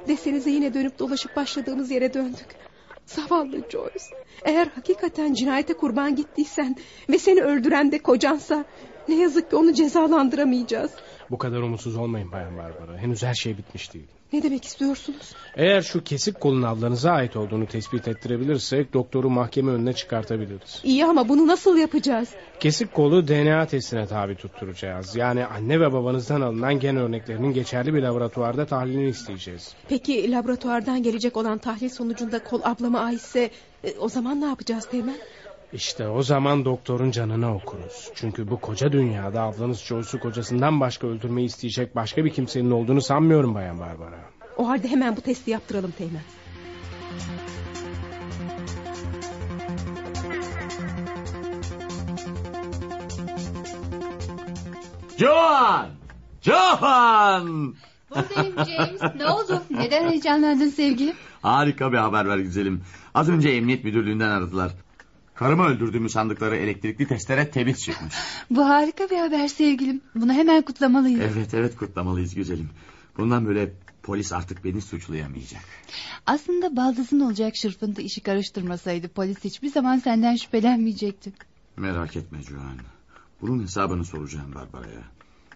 Desenize yine dönüp dolaşıp başladığımız yere döndük. Zavallı Joyce. Eğer hakikaten cinayete kurban gittiysen... ...ve seni öldüren de kocansa... ...ne yazık ki onu cezalandıramayacağız. Bu kadar umutsuz olmayın Bayan Barbara. Henüz her şey bitmiş değil. Ne demek istiyorsunuz? Eğer şu kesik kolun ablanıza ait olduğunu tespit ettirebilirsek doktoru mahkeme önüne çıkartabiliriz. İyi ama bunu nasıl yapacağız? Kesik kolu DNA testine tabi tutturacağız. Yani anne ve babanızdan alınan gen örneklerinin geçerli bir laboratuvarda tahlilini isteyeceğiz. Peki laboratuvardan gelecek olan tahlil sonucunda kol ablama aitse... e, ...o zaman ne yapacağız Teğmen? İşte o zaman doktorun canını okuruz. Çünkü bu koca dünyada ablanız Joyce'u kocasından başka öldürmeyi isteyecek başka bir kimsenin olduğunu sanmıyorum Bayan Barbara. O halde hemen bu testi yaptıralım Teğmen. Joan! Joan! Buradayım James. Ne oldu? Neden heyecanlandın sevgilim? Harika bir haber ver güzelim. Az önce emniyet müdürlüğünden aradılar. Karımı öldürdüğümü sandıkları elektrikli testere temiz çıkmış. Bu harika bir haber sevgilim. Bunu hemen kutlamalıyız. Evet evet kutlamalıyız güzelim. Bundan böyle polis artık beni suçlayamayacak. Aslında baldızın olacak şırfıntı işi karıştırmasaydı polis hiçbir zaman senden şüphelenmeyecekti. Merak etme Joan. Bunun hesabını soracağım Barbara'ya.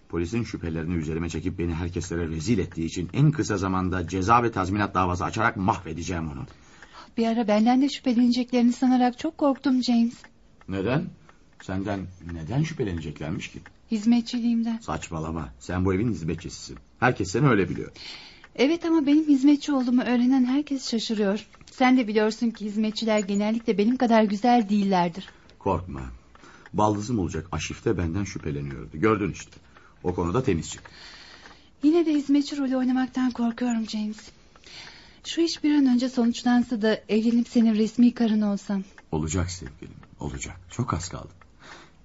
Polisin şüphelerini üzerime çekip beni herkeslere rezil ettiği için en kısa zamanda ceza ve tazminat davası açarak mahvedeceğim onu. Bir ara benden de şüpheleneceklerini sanarak çok korktum James. Neden? Senden neden şüpheleneceklermiş ki? Hizmetçiliğimden. Saçmalama. Sen bu evin hizmetçisisin. Herkes seni öyle biliyor. Evet ama benim hizmetçi olduğumu öğrenen herkes şaşırıyor. Sen de biliyorsun ki hizmetçiler genellikle benim kadar güzel değillerdir. Korkma. Baldızım olacak Aşif de benden şüpheleniyordu. Gördün işte. O konuda temiz çık. Yine de hizmetçi rolü oynamaktan korkuyorum James. Şu iş bir an önce sonuçlansa da evlenip senin resmi karın olsam. Olacak sevgilim. Olacak. Çok az kaldı.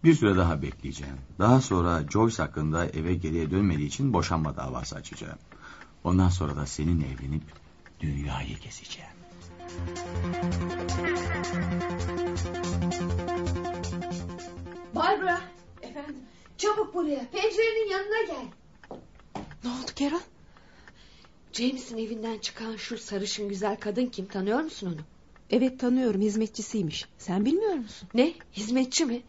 Bir süre daha bekleyeceğim. Daha sonra Joyce hakkında eve geriye dönmediği için boşanma davası açacağım. Ondan sonra da seninle evlenip dünyayı gezeceğim. Barbara. Efendim. Çabuk buraya. Pencerenin yanına gel. Ne oldu Carol? James'in evinden çıkan şu sarışın güzel kadın kim tanıyor musun onu? Evet tanıyorum hizmetçisiymiş. Sen bilmiyor musun? Ne? Hizmetçi mi?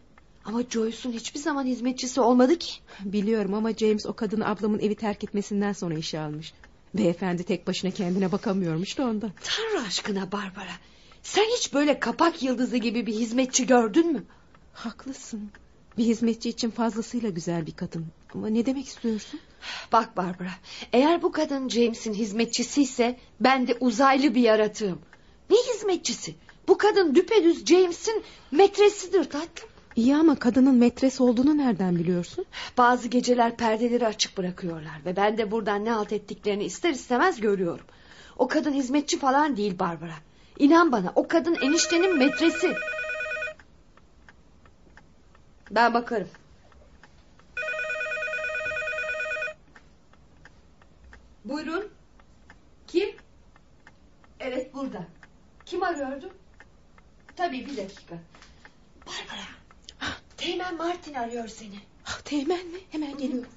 Ama Joyce'un hiçbir zaman hizmetçisi olmadı ki. Biliyorum ama James o kadını ablamın evi terk etmesinden sonra işe almış. Beyefendi tek başına kendine bakamıyormuş da ondan. Tanrı aşkına Barbara. Sen hiç böyle kapak yıldızı gibi bir hizmetçi gördün mü? Haklısın. Bir hizmetçi için fazlasıyla güzel bir kadın. Ama ne demek istiyorsun? Bak Barbara. Eğer bu kadın James'in hizmetçisi ise ben de uzaylı bir yaratığım. Ne hizmetçisi? Bu kadın düpedüz James'in metresidir tatlım. İyi ama kadının metres olduğunu nereden biliyorsun? Bazı geceler perdeleri açık bırakıyorlar ve ben de buradan ne halt ettiklerini ister istemez görüyorum. O kadın hizmetçi falan değil Barbara. İnan bana o kadın eniştenin metresi. Ben bakarım. Buyurun. Kim? Evet burada. Kim arıyordu? Tabii bir dakika. Barbara. Teğmen Martin arıyor seni. Ah, Teğmen mi? Hemen geliyorum.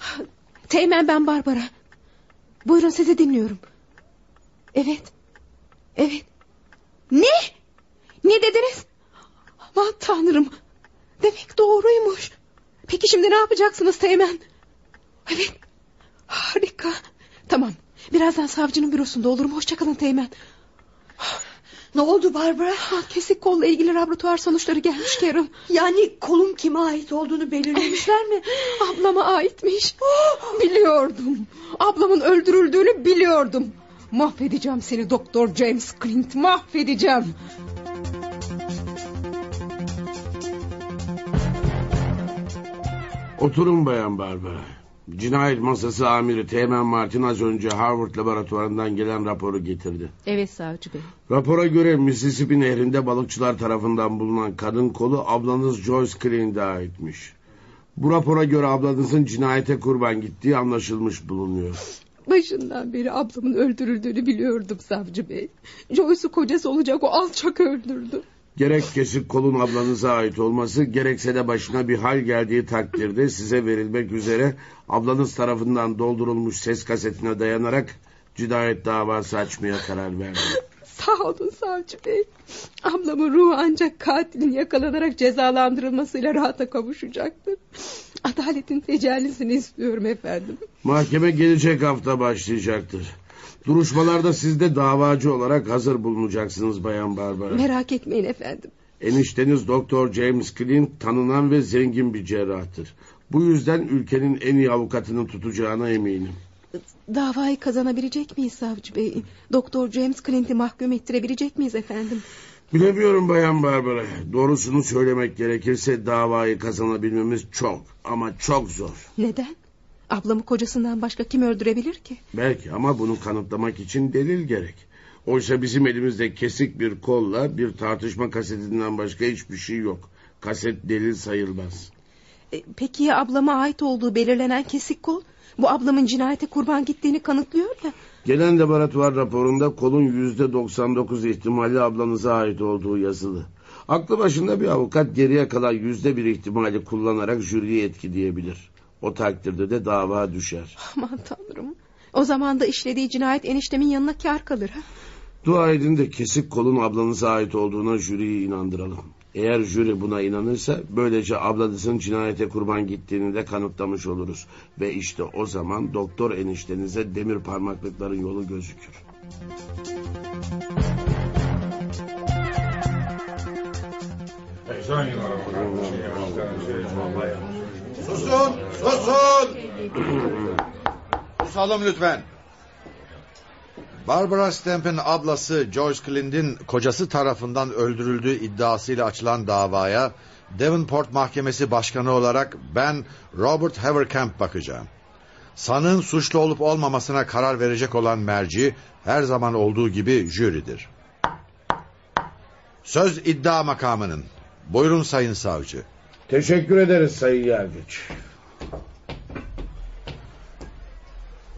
Ah, Teğmen ben Barbara. Buyurun sizi dinliyorum. Evet. Evet. Ne? Ne dediniz? Aman tanrım. Demek doğruymuş. Peki şimdi ne yapacaksınız Teğmen? Evet. Harika. Tamam. Birazdan savcının bürosunda olurum. Hoşçakalın Teğmen. Ne oldu Barbara? Ah, Kesik kolla ilgili laboratuvar sonuçları gelmiş Carol. Yani kolun kime ait olduğunu belirlemişler mi? Ablama aitmiş. Biliyordum. Ablamın öldürüldüğünü biliyordum. Mahvedeceğim seni Doktor James Clint. Mahvedeceğim. Oturun bayan Barbara. Cinayet masası amiri Teğmen Martin az önce Harvard laboratuvarından gelen raporu getirdi. Evet savcı bey. Rapora göre Mississippi nehrinde balıkçılar tarafından bulunan kadın kolu ablanız Joyce Clint'e aitmiş. Bu rapora göre ablanızın cinayete kurban gittiği anlaşılmış bulunuyor. Başından beri ablamın öldürüldüğünü biliyordum savcı bey. Joyce'u kocası olacak o alçak öldürdü. Gerek kesik kolun ablanıza ait olması gerekse de başına bir hal geldiği takdirde size verilmek üzere ablanız tarafından doldurulmuş ses kasetine dayanarak cinayet davası açmaya karar verdim. Sağ olun savcı bey. Ablamın ruhu ancak katilin yakalanarak cezalandırılmasıyla rahata kavuşacaktır. Adaletin tecellisini istiyorum efendim. Mahkeme gelecek hafta başlayacaktır. Duruşmalarda siz de davacı olarak hazır bulunacaksınız Bayan Barbara. Merak etmeyin efendim. Enişteniz Doktor James Clint tanınan ve zengin bir cerrahtır. Bu yüzden ülkenin en iyi avukatını tutacağına eminim. Davayı kazanabilecek miyiz savcı bey? Doktor James Clint'i mahkum ettirebilecek miyiz efendim? Bilemiyorum Bayan Barbara. Doğrusunu söylemek gerekirse davayı kazanabilmemiz çok ama çok zor. Neden? Ablamı kocasından başka kim öldürebilir ki? Belki ama bunu kanıtlamak için delil gerek. Oysa bizim elimizde kesik bir kolla bir tartışma kasetinden başka hiçbir şey yok. Kaset delil sayılmaz. E, peki ya ablama ait olduğu belirlenen kesik kol? Bu ablamın cinayete kurban gittiğini kanıtlıyor ya. Gelen laboratuvar raporunda kolun yüzde 99 ihtimali ablanıza ait olduğu yazılı. Aklı başında bir avukat geriye kalan yüzde bir ihtimali kullanarak jüriyi etkileyebilir. O takdirde de dava düşer. Aman tanrım. O zaman da işlediği cinayet eniştemin yanına kar kalır. Ha? Dua edin de kesik kolun ablanıza ait olduğuna jüriyi inandıralım. Eğer jüri buna inanırsa böylece ablanızın cinayete kurban gittiğini de kanıtlamış oluruz. Ve işte o zaman doktor eniştenize demir parmaklıkların yolu gözükür. Susun, susun. Susalım lütfen. Barbara Stamp'in ablası Joyce Clint'in kocası tarafından öldürüldüğü iddiasıyla açılan davaya Devonport Mahkemesi Başkanı olarak ben Robert Haverkamp bakacağım. Sanığın suçlu olup olmamasına karar verecek olan merci her zaman olduğu gibi jüridir. Söz iddia makamının. Buyurun sayın savcı. Teşekkür ederiz Sayın Yargıç.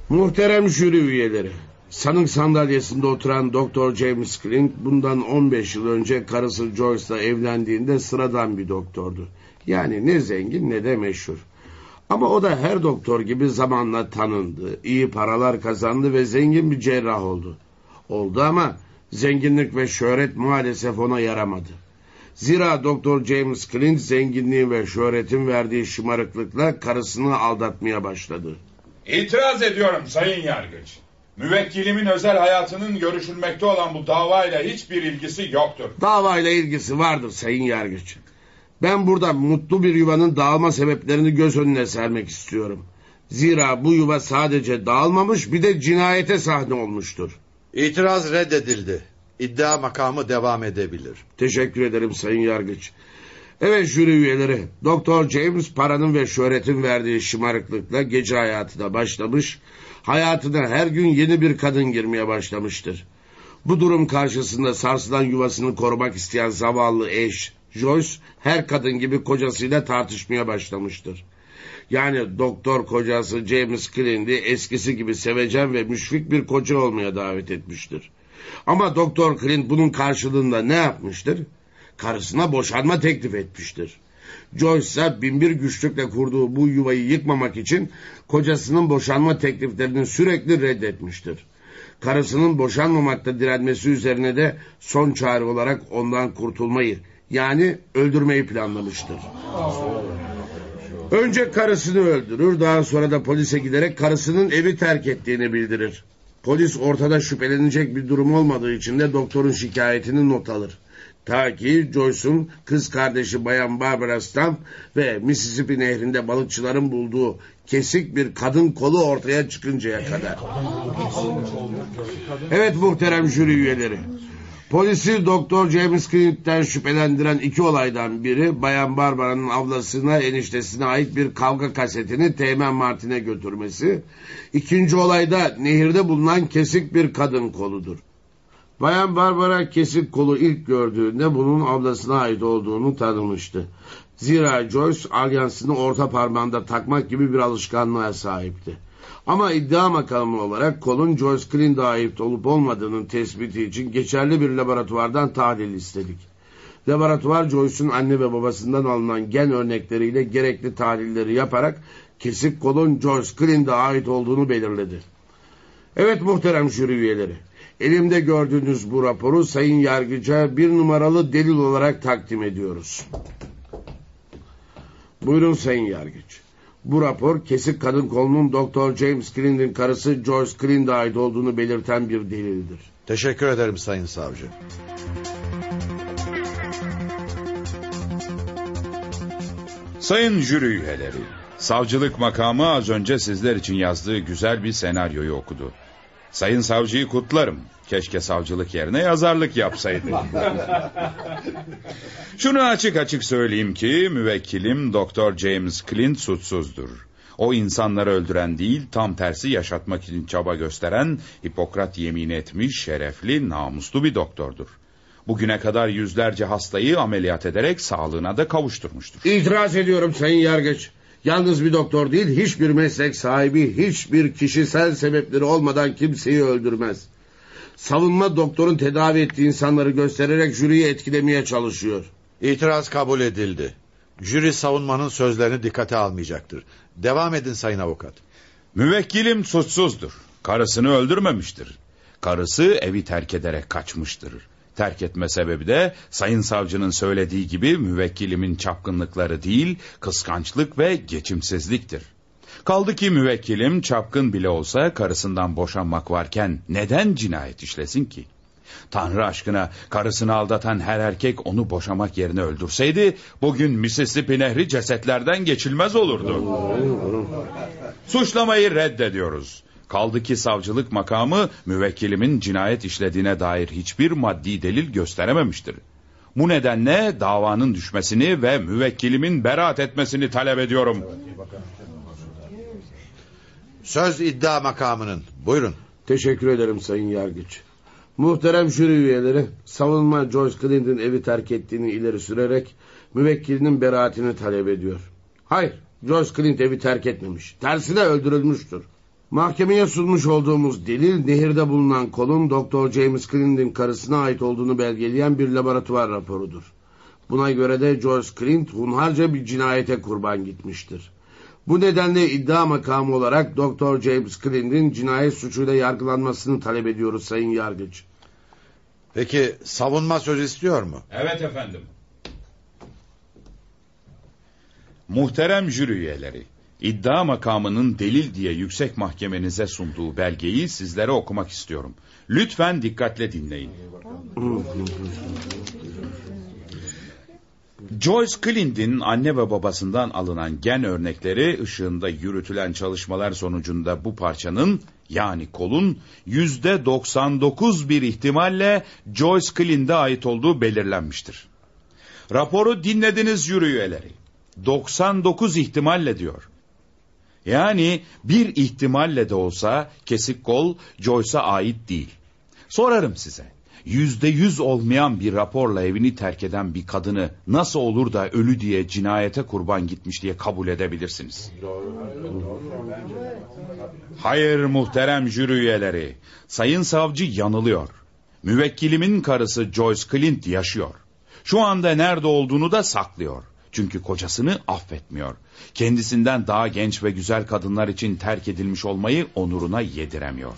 Muhterem jüri üyeleri. Sanık sandalyesinde oturan Doktor James Clint bundan 15 yıl önce karısı Joyce'la evlendiğinde sıradan bir doktordu. Yani ne zengin ne de meşhur. Ama o da her doktor gibi zamanla tanındı, iyi paralar kazandı ve zengin bir cerrah oldu. Oldu ama zenginlik ve şöhret maalesef ona yaramadı. Zira Doktor James Clint zenginliğin ve şöhretin verdiği şımarıklıkla karısını aldatmaya başladı. İtiraz ediyorum Sayın Yargıç. Müvekkilimin özel hayatının görüşülmekte olan bu davayla hiçbir ilgisi yoktur. Davayla ilgisi vardır Sayın Yargıç. Ben burada mutlu bir yuvanın dağılma sebeplerini göz önüne sermek istiyorum. Zira bu yuva sadece dağılmamış bir de cinayete sahne olmuştur. İtiraz reddedildi. İddia makamı devam edebilir. Teşekkür ederim Sayın Yargıç. Evet jüri üyeleri, Doktor James paranın ve şöhretin verdiği şımarıklıkla gece hayatına başlamış, hayatına her gün yeni bir kadın girmeye başlamıştır. Bu durum karşısında sarsılan yuvasını korumak isteyen zavallı eş, Joyce, her kadın gibi kocasıyla tartışmaya başlamıştır. Yani doktor kocası James Clint'i eskisi gibi sevecen ve müşfik bir koca olmaya davet etmiştir. Ama Doktor Clint bunun karşılığında ne yapmıştır? Karısına boşanma teklif etmiştir. Joyce ise binbir güçlükle kurduğu bu yuvayı yıkmamak için kocasının boşanma tekliflerini sürekli reddetmiştir. Karısının boşanmamakta direnmesi üzerine de son çare olarak ondan kurtulmayı yani öldürmeyi planlamıştır. Önce karısını öldürür daha sonra da polise giderek karısının evi terk ettiğini bildirir. Polis ortada şüphelenecek bir durum olmadığı için de doktorun şikayetini not alır. Ta ki Joyce'un kız kardeşi Bayan Barbara Stamp ve Mississippi nehrinde balıkçıların bulduğu kesik bir kadın kolu ortaya çıkıncaya kadar. Evet muhterem jüri üyeleri. Polisi Doktor James Clint'ten şüphelendiren iki olaydan biri Bayan Barbara'nın ablasına eniştesine ait bir kavga kasetini Teğmen Martin'e götürmesi. İkinci olayda nehirde bulunan kesik bir kadın koludur. Bayan Barbara kesik kolu ilk gördüğünde bunun ablasına ait olduğunu tanımıştı. Zira Joyce alyansını orta parmağında takmak gibi bir alışkanlığa sahipti. Ama iddia makamı olarak kolun Joyce Clint'e ait olup olmadığının tespiti için geçerli bir laboratuvardan tahlil istedik. Laboratuvar Joyce'un anne ve babasından alınan gen örnekleriyle gerekli tahlilleri yaparak kesik kolun Joyce Clint'e ait olduğunu belirledi. Evet muhterem jüri üyeleri. Elimde gördüğünüz bu raporu sayın yargıca bir numaralı delil olarak takdim ediyoruz. Buyurun sayın yargıç. Bu rapor kesik kadın kolunun Doktor James Clint'in karısı Joyce Clint'e ait olduğunu belirten bir delildir. Teşekkür ederim sayın savcı. Sayın jüri üyeleri, savcılık makamı az önce sizler için yazdığı güzel bir senaryoyu okudu. Sayın savcıyı kutlarım. Keşke savcılık yerine yazarlık yapsaydı. Şunu açık açık söyleyeyim ki müvekkilim Doktor James Clint suçsuzdur. O insanları öldüren değil tam tersi yaşatmak için çaba gösteren Hipokrat yemin etmiş şerefli namuslu bir doktordur. Bugüne kadar yüzlerce hastayı ameliyat ederek sağlığına da kavuşturmuştur. İtiraz ediyorum sayın yargıç. Yalnız bir doktor değil hiçbir meslek sahibi hiçbir kişisel sebepleri olmadan kimseyi öldürmez. Savunma doktorun tedavi ettiği insanları göstererek jüriyi etkilemeye çalışıyor. İtiraz kabul edildi. Jüri savunmanın sözlerini dikkate almayacaktır. Devam edin sayın avukat. Müvekkilim suçsuzdur. Karısını öldürmemiştir. Karısı evi terk ederek kaçmıştır. Terk etme sebebi de sayın savcının söylediği gibi müvekkilimin çapkınlıkları değil, kıskançlık ve geçimsizliktir. Kaldı ki müvekkilim çapkın bile olsa karısından boşanmak varken neden cinayet işlesin ki? Tanrı aşkına karısını aldatan her erkek onu boşamak yerine öldürseydi bugün Mississippi Nehri cesetlerden geçilmez olurdu. Suçlamayı reddediyoruz. Kaldı ki savcılık makamı müvekkilimin cinayet işlediğine dair hiçbir maddi delil gösterememiştir. Bu nedenle davanın düşmesini ve müvekkilimin beraat etmesini talep ediyorum. Söz iddia makamının. Buyurun. Teşekkür ederim sayın yargıç. Muhterem jüri üyeleri savunma George Clinton evi terk ettiğini ileri sürerek müvekkilinin beraatini talep ediyor. Hayır George Clinton evi terk etmemiş. Tersine öldürülmüştür. Mahkemeye sunmuş olduğumuz delil nehirde bulunan kolun Dr. James Clinton karısına ait olduğunu belgeleyen bir laboratuvar raporudur. Buna göre de George Clint hunharca bir cinayete kurban gitmiştir. Bu nedenle iddia makamı olarak Dr. James Clint'in cinayet suçuyla yargılanmasını talep ediyoruz Sayın Yargıç. Peki savunma söz istiyor mu? Evet efendim. Muhterem jüri üyeleri, iddia makamının delil diye yüksek mahkemenize sunduğu belgeyi sizlere okumak istiyorum. Lütfen dikkatle dinleyin. Joyce Clint'in anne ve babasından alınan gen örnekleri ışığında yürütülen çalışmalar sonucunda bu parçanın yani kolun yüzde 99 bir ihtimalle Joyce Clint'e ait olduğu belirlenmiştir. Raporu dinlediniz jüri üyeleri. 99 ihtimalle diyor. Yani bir ihtimalle de olsa kesik kol Joyce'a ait değil. Sorarım size yüzde yüz olmayan bir raporla evini terk eden bir kadını nasıl olur da ölü diye cinayete kurban gitmiş diye kabul edebilirsiniz? Hayır muhterem jüri üyeleri. Sayın savcı yanılıyor. Müvekkilimin karısı Joyce Clint yaşıyor. Şu anda nerede olduğunu da saklıyor. Çünkü kocasını affetmiyor. Kendisinden daha genç ve güzel kadınlar için terk edilmiş olmayı onuruna yediremiyor.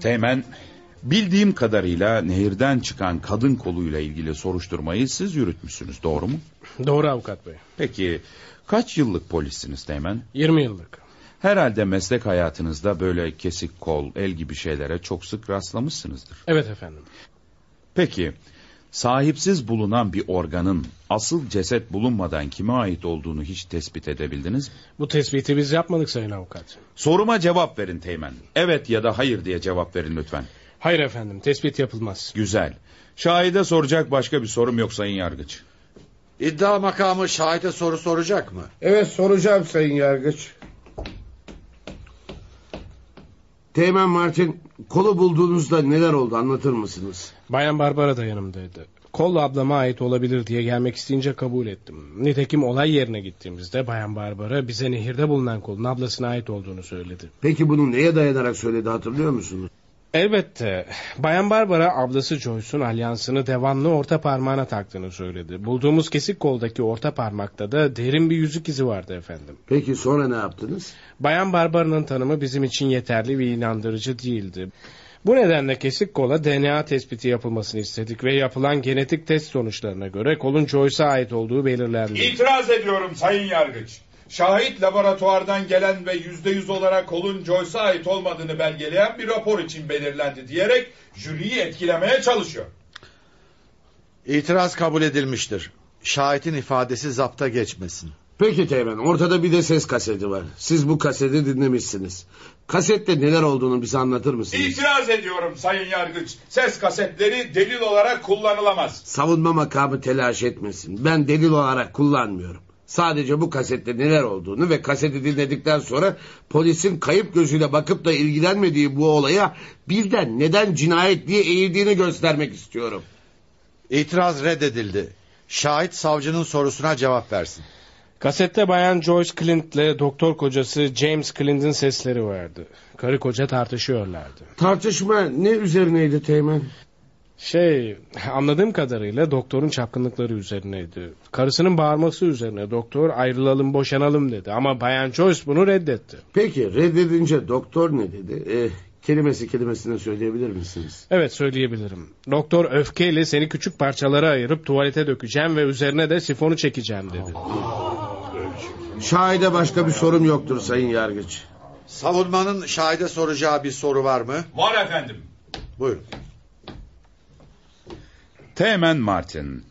Teğmen, bildiğim kadarıyla nehirden çıkan kadın koluyla ilgili soruşturmayı siz yürütmüşsünüz, doğru mu? Doğru avukat bey. Peki, kaç yıllık polissiniz Teğmen? 20 yıllık. Herhalde meslek hayatınızda böyle kesik kol, el gibi şeylere çok sık rastlamışsınızdır. Evet efendim. Peki, sahipsiz bulunan bir organın asıl ceset bulunmadan kime ait olduğunu hiç tespit edebildiniz mi? Bu tespiti biz yapmadık sayın avukat. Soruma cevap verin Teğmen. Evet ya da hayır diye cevap verin lütfen. Hayır efendim, tespit yapılmaz. Güzel. Şahide soracak başka bir sorum yok sayın yargıç. İddia makamı şahite soru soracak mı? Evet soracağım sayın yargıç. Teğmen Martin kolu bulduğunuzda neler oldu anlatır mısınız? Bayan Barbara da yanımdaydı. Kol ablama ait olabilir diye gelmek isteyince kabul ettim. Nitekim olay yerine gittiğimizde Bayan Barbara bize nehirde bulunan kolun ablasına ait olduğunu söyledi. Peki bunu neye dayanarak söyledi hatırlıyor musunuz? Elbette. Bayan Barbara ablası Joyce'un alyansını devamlı orta parmağına taktığını söyledi. Bulduğumuz kesik koldaki orta parmakta da derin bir yüzük izi vardı efendim. Peki sonra ne yaptınız? Bayan Barbara'nın tanımı bizim için yeterli ve inandırıcı değildi. Bu nedenle kesik kola DNA tespiti yapılmasını istedik ve yapılan genetik test sonuçlarına göre kolun Joyce'a ait olduğu belirlendi. İtiraz ediyorum sayın yargıç. Şahit laboratuvardan gelen ve yüzde yüz olarak kolun Joyce'a ait olmadığını belgeleyen bir rapor için belirlendi diyerek jüriyi etkilemeye çalışıyor. İtiraz kabul edilmiştir. Şahitin ifadesi zapta geçmesin. Peki Teğmen ortada bir de ses kaseti var. Siz bu kaseti dinlemişsiniz. Kasette neler olduğunu bize anlatır mısınız? İtiraz ediyorum sayın yargıç. Ses kasetleri delil olarak kullanılamaz. Savunma makamı telaş etmesin. Ben delil olarak kullanmıyorum. Sadece bu kasette neler olduğunu ve kaseti dinledikten sonra polisin kayıp gözüyle bakıp da ilgilenmediği bu olaya birden neden cinayet diye eğildiğini göstermek istiyorum. İtiraz reddedildi. Şahit savcının sorusuna cevap versin. Kasette bayan Joyce Clint ile doktor kocası James Clint'in sesleri vardı. Karı koca tartışıyorlardı. Tartışma ne üzerineydi Teğmen? Şey anladığım kadarıyla doktorun çapkınlıkları üzerineydi. Karısının bağırması üzerine doktor ayrılalım boşanalım dedi. Ama Bayan Joyce bunu reddetti. Peki reddedince doktor ne dedi? Ee, kelimesi kelimesine söyleyebilir misiniz? Evet söyleyebilirim. Doktor öfkeyle seni küçük parçalara ayırıp tuvalete dökeceğim ve üzerine de sifonu çekeceğim dedi. Şahide başka bir sorum yoktur sayın yargıç. Savunmanın şahide soracağı bir soru var mı? Var efendim. Buyurun. Teğmen Martin.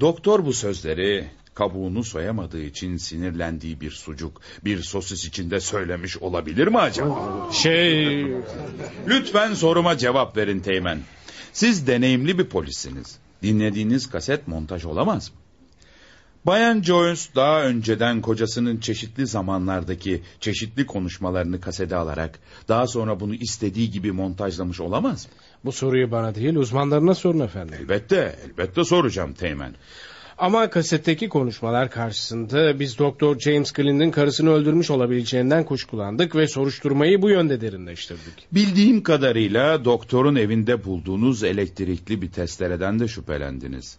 Doktor bu sözleri kabuğunu soyamadığı için sinirlendiği bir sucuk, bir sosis içinde söylemiş olabilir mi acaba? Şey... Lütfen soruma cevap verin Teğmen. Siz deneyimli bir polissiniz. Dinlediğiniz kaset montaj olamaz mı? Bayan Joyce daha önceden kocasının çeşitli zamanlardaki çeşitli konuşmalarını kasede alarak daha sonra bunu istediği gibi montajlamış olamaz mı? Bu soruyu bana değil uzmanlarına sorun efendim. Elbette, elbette soracağım Teğmen. Ama kasetteki konuşmalar karşısında biz Doktor James Glyn'in karısını öldürmüş olabileceğinden kuşkulandık ve soruşturmayı bu yönde derinleştirdik. Bildiğim kadarıyla doktorun evinde bulduğunuz elektrikli bir testereden de şüphelendiniz.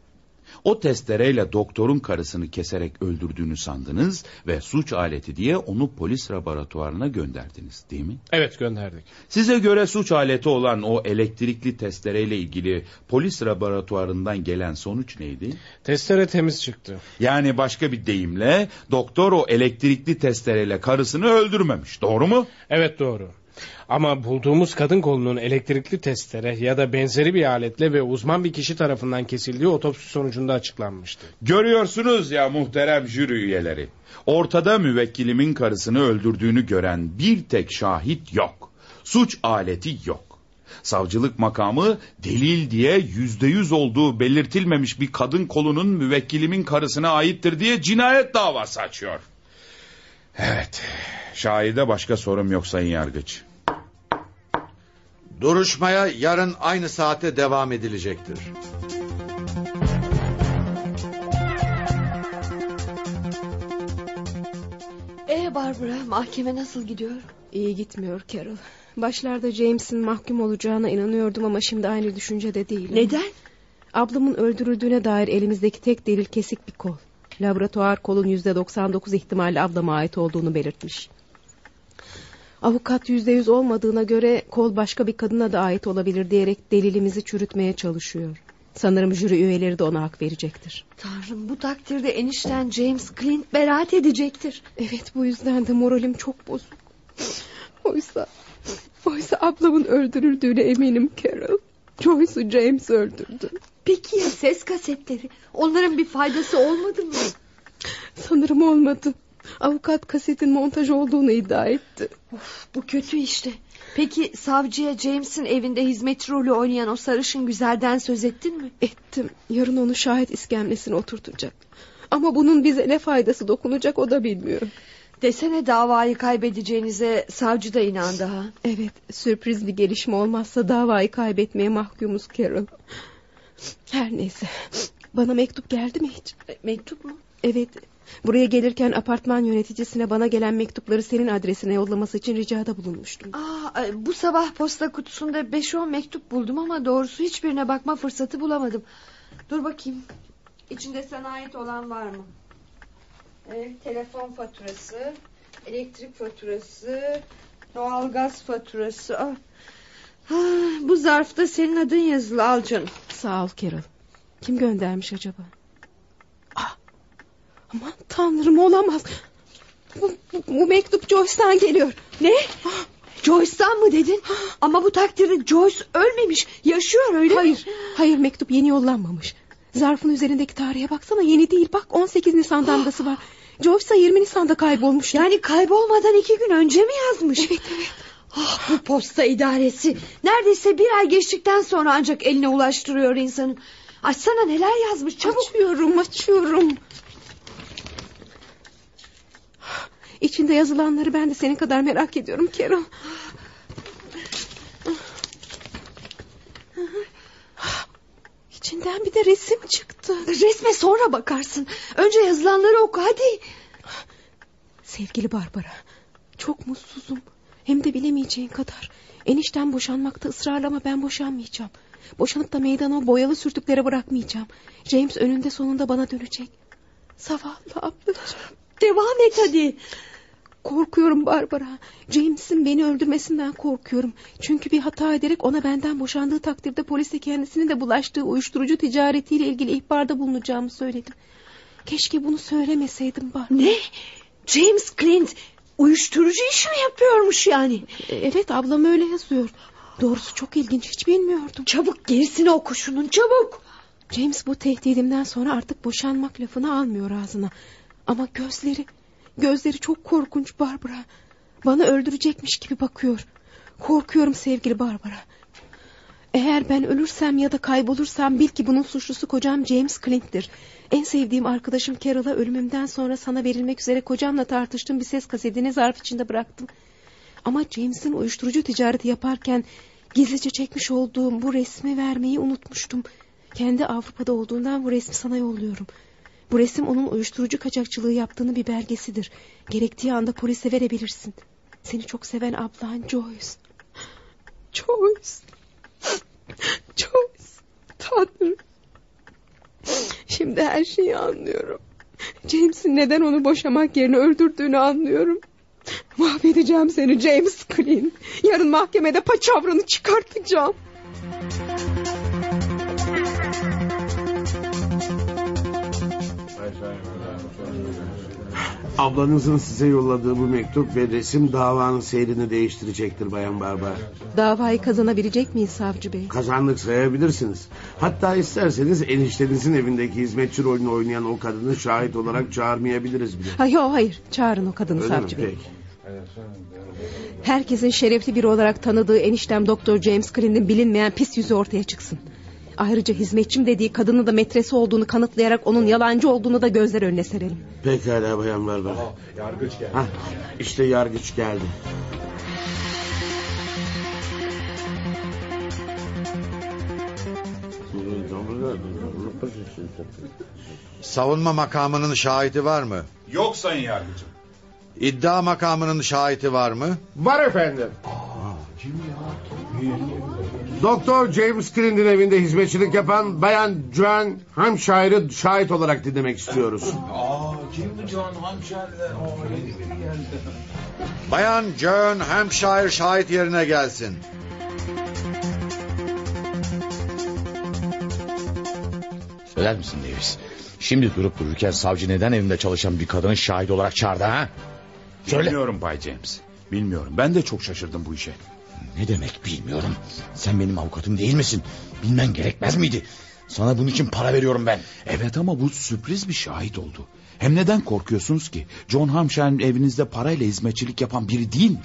O testereyle doktorun karısını keserek öldürdüğünü sandınız ve suç aleti diye onu polis laboratuvarına gönderdiniz değil mi? Evet gönderdik. Size göre suç aleti olan o elektrikli testereyle ilgili polis laboratuvarından gelen sonuç neydi? Testere temiz çıktı. Yani başka bir deyimle doktor o elektrikli testereyle karısını öldürmemiş doğru mu? Evet doğru. Ama bulduğumuz kadın kolunun elektrikli testere ya da benzeri bir aletle ve uzman bir kişi tarafından kesildiği otopsi sonucunda açıklanmıştı. Görüyorsunuz ya muhterem jüri üyeleri. Ortada müvekkilimin karısını öldürdüğünü gören bir tek şahit yok. Suç aleti yok. Savcılık makamı delil diye yüzde yüz olduğu belirtilmemiş bir kadın kolunun müvekkilimin karısına aittir diye cinayet davası açıyor. Evet, şahide başka sorum yok sayın yargıç. Duruşmaya yarın aynı saate devam edilecektir. Ee Barbara mahkeme nasıl gidiyor? İyi gitmiyor Carol. Başlarda James'in mahkum olacağına inanıyordum ama şimdi aynı düşüncede değilim. Neden? Ablamın öldürüldüğüne dair elimizdeki tek delil kesik bir kol. Laboratuvar kolun yüzde 99 ihtimalle ablama ait olduğunu belirtmiş. Avukat yüzde yüz olmadığına göre kol başka bir kadına da ait olabilir diyerek delilimizi çürütmeye çalışıyor. Sanırım jüri üyeleri de ona hak verecektir. Tanrım bu takdirde enişten James Clint beraat edecektir. Evet bu yüzden de moralim çok bozuk. Oysa, oysa ablamın öldürüldüğüne eminim Carol. Joyce'u James öldürdü. Peki ya ses kasetleri? Onların bir faydası olmadı mı? Sanırım olmadı. Avukat kasetin montaj olduğunu iddia etti. Of, bu kötü işte. Peki savcıya James'in evinde hizmetçi rolü oynayan o sarışın güzelden söz ettin mi? Ettim. Yarın onu şahit iskemlesine oturtacak. Ama bunun bize ne faydası dokunacak o da bilmiyor. Desene davayı kaybedeceğinize savcı da inandı ha. Evet sürpriz bir gelişme olmazsa davayı kaybetmeye mahkumuz Carol. Her neyse. Bana mektup geldi mi hiç? E, mektup mu? Evet. Buraya gelirken apartman yöneticisine bana gelen mektupları senin adresine yollaması için ricada bulunmuştum. Aa, bu sabah posta kutusunda 5-10 mektup buldum ama doğrusu hiçbirine bakma fırsatı bulamadım. Dur bakayım. İçinde sana ait olan var mı? Evet, telefon faturası, elektrik faturası, doğalgaz faturası. Ah. Ah, bu zarfta senin adın yazılı al canım. Sağ ol Carol. Kim göndermiş acaba? Ah, aman tanrım olamaz. Bu, bu, bu mektup Joyce'dan geliyor. Ne? Joyce'dan mı dedin? Ama bu takdirde Joyce ölmemiş. Yaşıyor öyle hayır, mi? Hayır mektup yeni yollanmamış. Zarfın üzerindeki tarihe baksana yeni değil. Bak 18 Nisan damgası var. Joyce 20 Nisan'da kaybolmuş. Yani kaybolmadan iki gün önce mi yazmış? Evet evet. Ah, bu posta idaresi. Neredeyse bir ay geçtikten sonra ancak eline ulaştırıyor insanın. Açsana neler yazmış çabuk. Açıyorum açıyorum. İçinde yazılanları ben de senin kadar merak ediyorum Carol. İçinden bir de resim çıktı. Resme sonra bakarsın. Önce yazılanları oku hadi. Sevgili Barbara. Çok mutsuzum. Hem de bilemeyeceğin kadar. Enişten boşanmakta ısrarlı ama ben boşanmayacağım. Boşanıp da meydana o boyalı sürtüklere bırakmayacağım. James önünde sonunda bana dönecek. Zavallı ablacığım. Devam et hadi. Korkuyorum Barbara. James'in beni öldürmesinden korkuyorum. Çünkü bir hata ederek ona benden boşandığı takdirde polise kendisinin de bulaştığı uyuşturucu ticaretiyle ilgili ihbarda bulunacağımı söyledim. Keşke bunu söylemeseydim Barbara. Ne? James Clint uyuşturucu işi mi yapıyormuş yani? E, Evet ablam öyle yazıyor. Doğrusu çok ilginç hiç bilmiyordum. Çabuk gerisini oku şunun çabuk. James bu tehdidimden sonra artık boşanmak lafını almıyor ağzına. Ama gözleri, gözleri çok korkunç Barbara. Bana öldürecekmiş gibi bakıyor. Korkuyorum sevgili Barbara. Eğer ben ölürsem ya da kaybolursam bil ki bunun suçlusu kocam James Clint'tir. En sevdiğim arkadaşım Carol'a ölümümden sonra sana verilmek üzere kocamla tartıştığım bir ses kasetini zarf içinde bıraktım. Ama James'in uyuşturucu ticareti yaparken gizlice çekmiş olduğum bu resmi vermeyi unutmuştum. Kendi Avrupa'da olduğundan bu resmi sana yolluyorum. Bu resim onun uyuşturucu kaçakçılığı yaptığını bir belgesidir. Gerektiği anda polise verebilirsin. Seni çok seven ablan Joyce. Joyce. Joyce. Tanrım. Şimdi her şeyi anlıyorum. James'in neden onu boşamak yerine öldürdüğünü anlıyorum. Mahvedeceğim seni James Clint. Yarın mahkemede paçavranı çıkartacağım. Ablanızın size yolladığı bu mektup ve resim davanın seyrini değiştirecektir Bayan Barbar. Davayı kazanabilecek miyiz savcı bey? Kazandık sayabilirsiniz. Hatta isterseniz eniştenizin evindeki hizmetçi rolünü oynayan o kadını şahit olarak çağırmayabiliriz bile. Ha, yok hayır çağırın o kadını Öyle mi? savcı bey. Peki. Herkesin şerefli biri olarak tanıdığı eniştem Doktor James Clint'in bilinmeyen pis yüzü ortaya çıksın. Ayrıca hizmetçim dediği kadını da metresi olduğunu kanıtlayarak onun yalancı olduğunu da gözler önüne serelim. Pekala Bayan Barbar. Yargıç geldi. Hah, işte yargıç geldi. Savunma makamının şahidi var mı? Yok sayın yargıcım. İddia makamının şahidi var mı? Var efendim. Doktor James Clint'in evinde hizmetçilik yapan Bayan Joan Hampshire'ı şahit olarak dinlemek istiyoruz. Bayan Joan Hampshire şahit yerine gelsin. Söyler misin Davis? Şimdi durup dururken savcı neden evinde çalışan bir kadını şahit olarak çağırdı ha? Söyle. Bilmiyorum Bay James. Bilmiyorum. Ben de çok şaşırdım bu işe. Ne demek bilmiyorum. Sen benim avukatım değil misin? Bilmen gerekmez miydi? Sana bunun için para veriyorum ben. Evet ama bu sürpriz bir şahit oldu. Hem neden korkuyorsunuz ki? John Hampshire'ın evinizde parayla hizmetçilik yapan biri değil mi?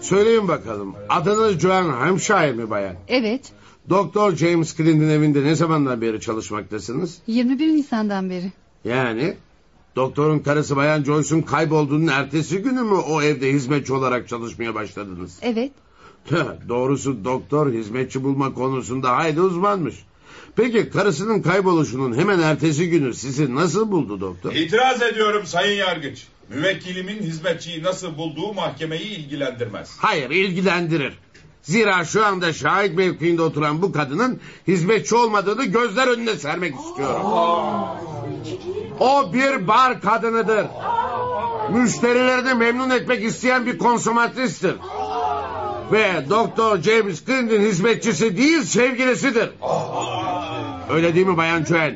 Söyleyin bakalım. Adınız Joan Hampshire mi bayan? Evet Doktor James Clint'in evinde ne zamandan beri çalışmaktasınız? 21 Nisan'dan beri. Yani doktorun karısı bayan Joyce'un kaybolduğunun ertesi günü mü o evde hizmetçi olarak çalışmaya başladınız? Evet Tüh, Doğrusu doktor hizmetçi bulma konusunda hayli uzmanmış. Peki karısının kayboluşunun hemen ertesi günü sizi nasıl buldu doktor? İtiraz ediyorum sayın yargıç. Müvekkilimin hizmetçiyi nasıl bulduğu mahkemeyi ilgilendirmez. Hayır ilgilendirir. Zira şu anda şahit mevkiinde oturan bu kadının hizmetçi olmadığını gözler önüne sermek istiyorum. O bir bar kadınıdır. Müşterilerini memnun etmek isteyen bir konsomatristir. Ve Doktor James Clint'in hizmetçisi değil sevgilisidir. Öyle değil mi Bayan Joan?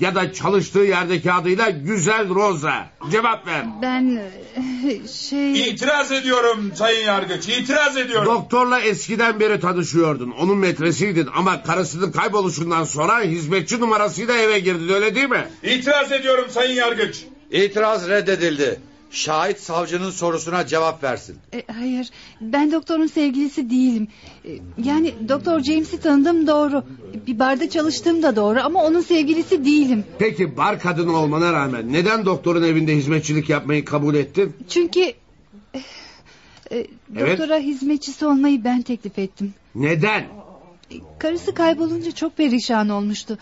Ya da çalıştığı yerdeki adıyla Güzel Rosa. Cevap ver. ben e, şey... İtiraz ediyorum sayın yargıç. İtiraz ediyorum. Doktorla eskiden beri tanışıyordun. Onun metresiydin ama karısının kayboluşundan sonra hizmetçi numarasıyla eve girdin öyle değil mi? İtiraz ediyorum sayın yargıç. İtiraz reddedildi. Şahit savcının sorusuna cevap versin. E, hayır ben doktorun sevgilisi değilim. E, yani doktor James'i tanıdım doğru. Bir barda çalıştığım da doğru ama onun sevgilisi değilim. Peki bar kadını olmana rağmen neden doktorun evinde hizmetçilik yapmayı kabul ettin? Çünkü... e, e, Evet. doktora hizmetçisi olmayı ben teklif ettim. Neden? E, Karısı kaybolunca çok perişan olmuştu.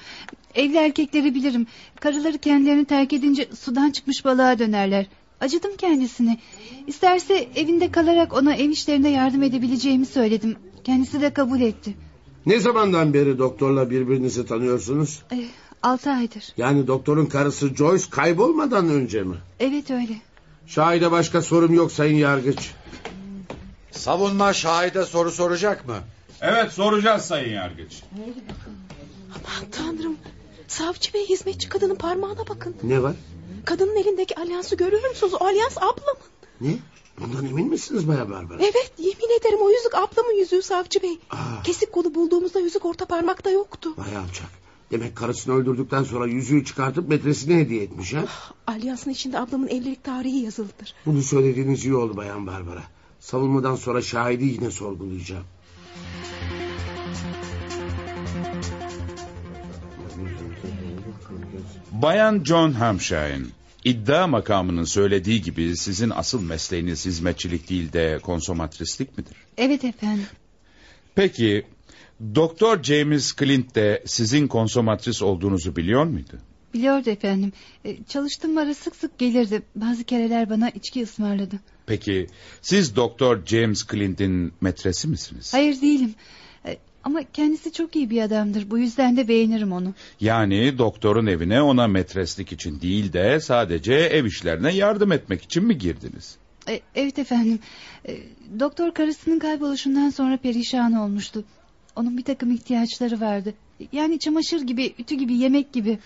Evli erkekleri bilirim. Karıları kendilerini terk edince sudan çıkmış balığa dönerler. Acıdım kendisine. İsterse evinde kalarak ona ev işlerinde yardım edebileceğimi söyledim. Kendisi de kabul etti. Ne zamandan beri doktorla birbirinizi tanıyorsunuz? Ee, altı aydır. Yani doktorun karısı Joyce kaybolmadan önce mi? Evet öyle. Şahide başka sorum yok sayın yargıç. Savunma şahide soru soracak mı? Evet soracağız sayın yargıç. Aman tanrım. Savcı bey hizmetçi kadının parmağına bakın. Ne var? Kadının elindeki alyansı görüyor musunuz? O alyans ablamın. Ne? Bundan emin misiniz Baya Barbara? Evet yemin ederim o yüzük ablamın yüzüğü savcı bey. Aa. Kesik kolu bulduğumuzda yüzük orta parmakta yoktu. Vay alçak. Demek karısını öldürdükten sonra yüzüğü çıkartıp metresine hediye etmiş ha? Alyansın içinde ablamın evlilik tarihi yazılıdır. Bunu söylediğiniz iyi oldu Bayan Barbara. Savunmadan sonra şahidi yine sorgulayacağım. Bayan John Hampshire, iddia makamının söylediği gibi sizin asıl mesleğiniz hizmetçilik değil de konsomatrislik midir? Evet efendim. Peki, Doktor James Clint de sizin konsomatris olduğunuzu biliyor muydu? Biliyordu efendim. Ee, çalıştığım ara sık sık gelirdi. Bazı kereler bana içki ısmarladı. Peki, siz Doktor James Clint'in metresi misiniz? Hayır değilim. Ama kendisi çok iyi bir adamdır. Bu yüzden de beğenirim onu. Yani doktorun evine ona metreslik için değil de sadece ev işlerine yardım etmek için mi girdiniz? Ee, evet efendim. Ee, doktor karısının kayboluşundan sonra perişan olmuştu. Onun bir takım ihtiyaçları vardı. Yani çamaşır gibi, ütü gibi, yemek gibi.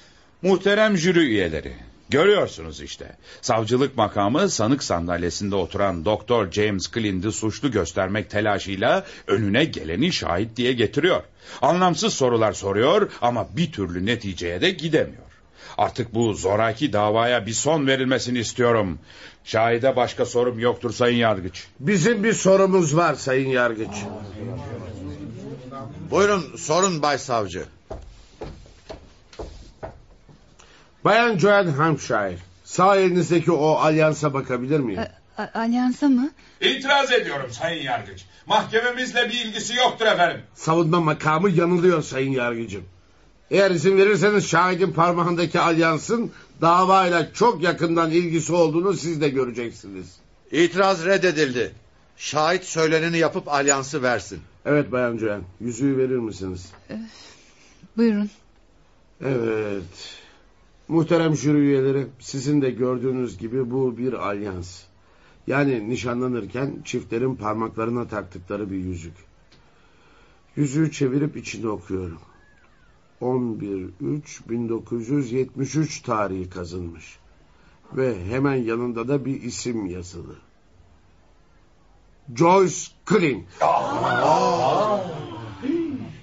Muhterem jüri üyeleri. Görüyorsunuz işte. Savcılık makamı sanık sandalyesinde oturan Doktor James Clint'i suçlu göstermek telaşıyla önüne geleni şahit diye getiriyor. Anlamsız sorular soruyor ama bir türlü neticeye de gidemiyor. Artık bu zoraki davaya bir son verilmesini istiyorum. Şahide başka sorum yoktur sayın yargıç. Bizim bir sorumuz var sayın yargıç. Buyurun sorun Bay Savcı. Bayan Joanne Hampshire. Sağ elinizdeki o alyansa bakabilir miyim? A- alyansa mı? İtiraz ediyorum sayın yargıç. Mahkememizle bir ilgisi yoktur efendim. Savunma makamı yanılıyor sayın yargıcım. Eğer izin verirseniz şahidin parmağındaki alyansın davayla çok yakından ilgisi olduğunu siz de göreceksiniz. İtiraz reddedildi. Şahit söyleneni yapıp alyansı versin. Evet Bayan Joanne yüzüğü verir misiniz? Buyurun. Evet. Muhterem jüri üyeleri sizin de gördüğünüz gibi bu bir alyans. Yani nişanlanırken çiftlerin parmaklarına taktıkları bir yüzük. Yüzüğü çevirip içinde okuyorum. 11-3-1973 tarihi kazınmış. Ve hemen yanında da bir isim yazılı. Joyce Clint.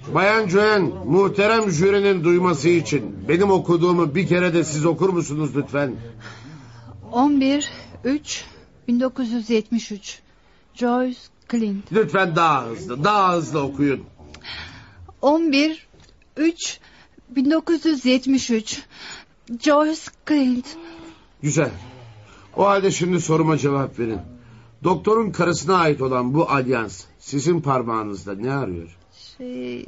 Bayan Joanne, muhterem jürinin duyması için benim okuduğumu bir kere de siz okur musunuz lütfen? 11 3 1973 Joyce Clint Lütfen daha hızlı, daha hızlı okuyun. 11 3 1973 Joyce Clint Güzel. O halde şimdi soruma cevap verin. Doktorun karısına ait olan bu alyans sizin parmağınızda ne arıyor? Şey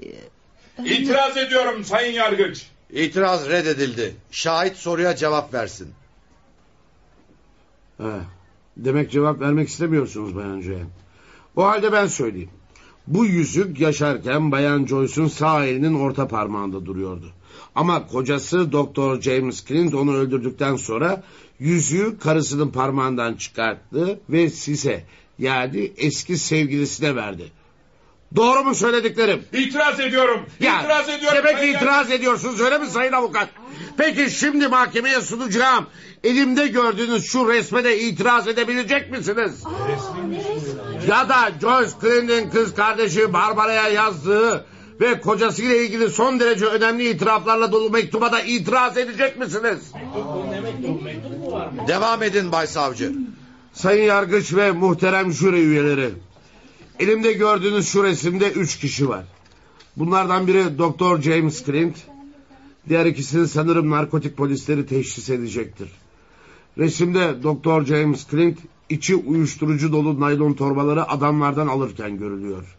İtiraz ediyorum sayın yargıç. İtiraz reddedildi. Şahit soruya cevap versin. Ha, demek cevap vermek istemiyorsunuz Bayan Joanne. O halde ben söyleyeyim. Bu yüzük yaşarken Bayan Joyce'un sağ elinin orta parmağında duruyordu. Ama kocası Doktor James Clint onu öldürdükten sonra yüzüğü karısının parmağından çıkarttı ve size yani eski sevgilisine verdi. Doğru mu söylediklerim? İtiraz ediyorum. Ya, İtiraz ediyorum. Demek sayın itiraz ediyorsunuz öyle mi sayın avukat? Peki şimdi mahkemeye sunacağım. Elimde gördüğünüz şu resme de itiraz edebilecek misiniz? Ya da Joyce Clint'in kız kardeşi Barbara'ya yazdığı ve kocasıyla ilgili son derece önemli itiraflarla dolu mektuba da itiraz edecek misiniz? Devam edin Bay Savcı. Sayın Yargıç ve muhterem jüri üyeleri. Elimde gördüğünüz şu resimde üç kişi var. Bunlardan biri Doktor James Clint. Diğer ikisini sanırım narkotik polisleri teşhis edecektir. Resimde Doktor James Clint içi uyuşturucu dolu naylon torbaları adamlardan alırken görülüyor.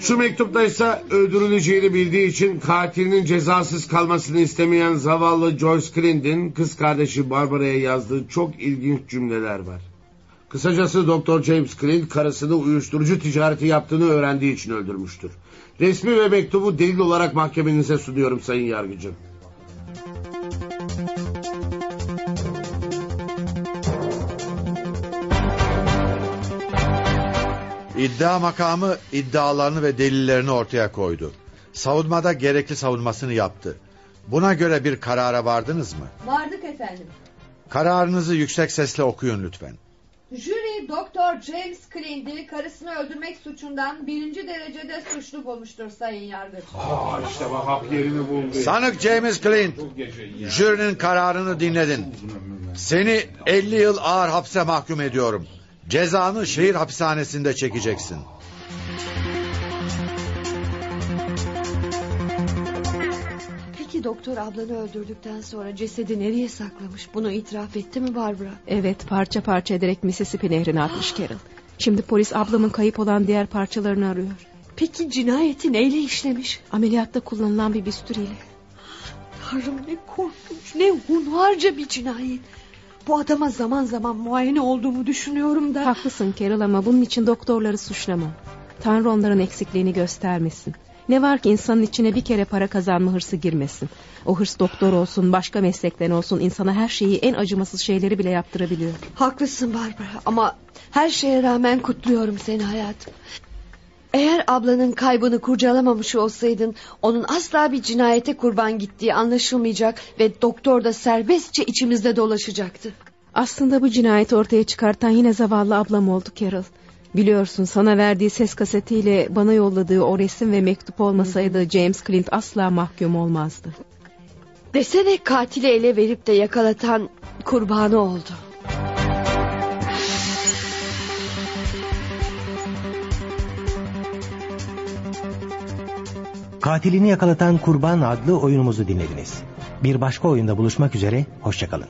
Şu mektupta ise öldürüleceğini bildiği için katilinin cezasız kalmasını istemeyen zavallı Joyce Clint'in kız kardeşi Barbara'ya yazdığı çok ilginç cümleler var. Kısacası Doktor James Clint karısını uyuşturucu ticareti yaptığını öğrendiği için öldürmüştür. Resmi ve mektubu delil olarak mahkemenize sunuyorum sayın yargıcım. İddia makamı iddialarını ve delillerini ortaya koydu. Savunmada gerekli savunmasını yaptı. Buna göre bir karara vardınız mı? Vardık efendim. Kararınızı yüksek sesle okuyun lütfen. Jüri Doktor James Clint'i karısını öldürmek suçundan birinci derecede suçlu bulmuştur sayın yargıç. işte bak hak yerini buldu. Sanık James Clint, jürinin kararını dinledin. Seni 50 yıl ağır hapse mahkum ediyorum. Cezanı şehir hapishanesinde çekeceksin. Doktor ablanı öldürdükten sonra cesedi nereye saklamış? Bunu itiraf etti mi Barbara? Evet parça parça ederek Mississippi nehrine atmış Carol. Şimdi polis ablamın kayıp olan diğer parçalarını arıyor. Peki cinayeti neyle işlemiş? Ameliyatta kullanılan bir bisturiyle. Tanrım ne korkunç ne hunharca bir cinayet. Bu adama zaman zaman muayene olduğumu düşünüyorum da. Haklısın Carol ama bunun için doktorları suçlamam. Tanrı onların eksikliğini göstermesin. Ne var ki insanın içine bir kere para kazanma hırsı girmesin. O hırs doktor olsun, başka meslekten olsun insana her şeyi en acımasız şeyleri bile yaptırabiliyor. Haklısın Barbara ama her şeye rağmen kutluyorum seni hayatım. Eğer ablanın kaybını kurcalamamış olsaydın onun asla bir cinayete kurban gittiği anlaşılmayacak ve doktor da serbestçe içimizde dolaşacaktı. Aslında bu cinayeti ortaya çıkartan yine zavallı ablam oldu Carol. Biliyorsun sana verdiği ses kasetiyle bana yolladığı o resim ve mektup olmasaydı James Clint asla mahkum olmazdı. Desene katili ele verip de yakalatan kurbanı oldu. Katilini yakalatan Kurban adlı oyunumuzu dinlediniz. Bir başka oyunda buluşmak üzere, hoşçakalın.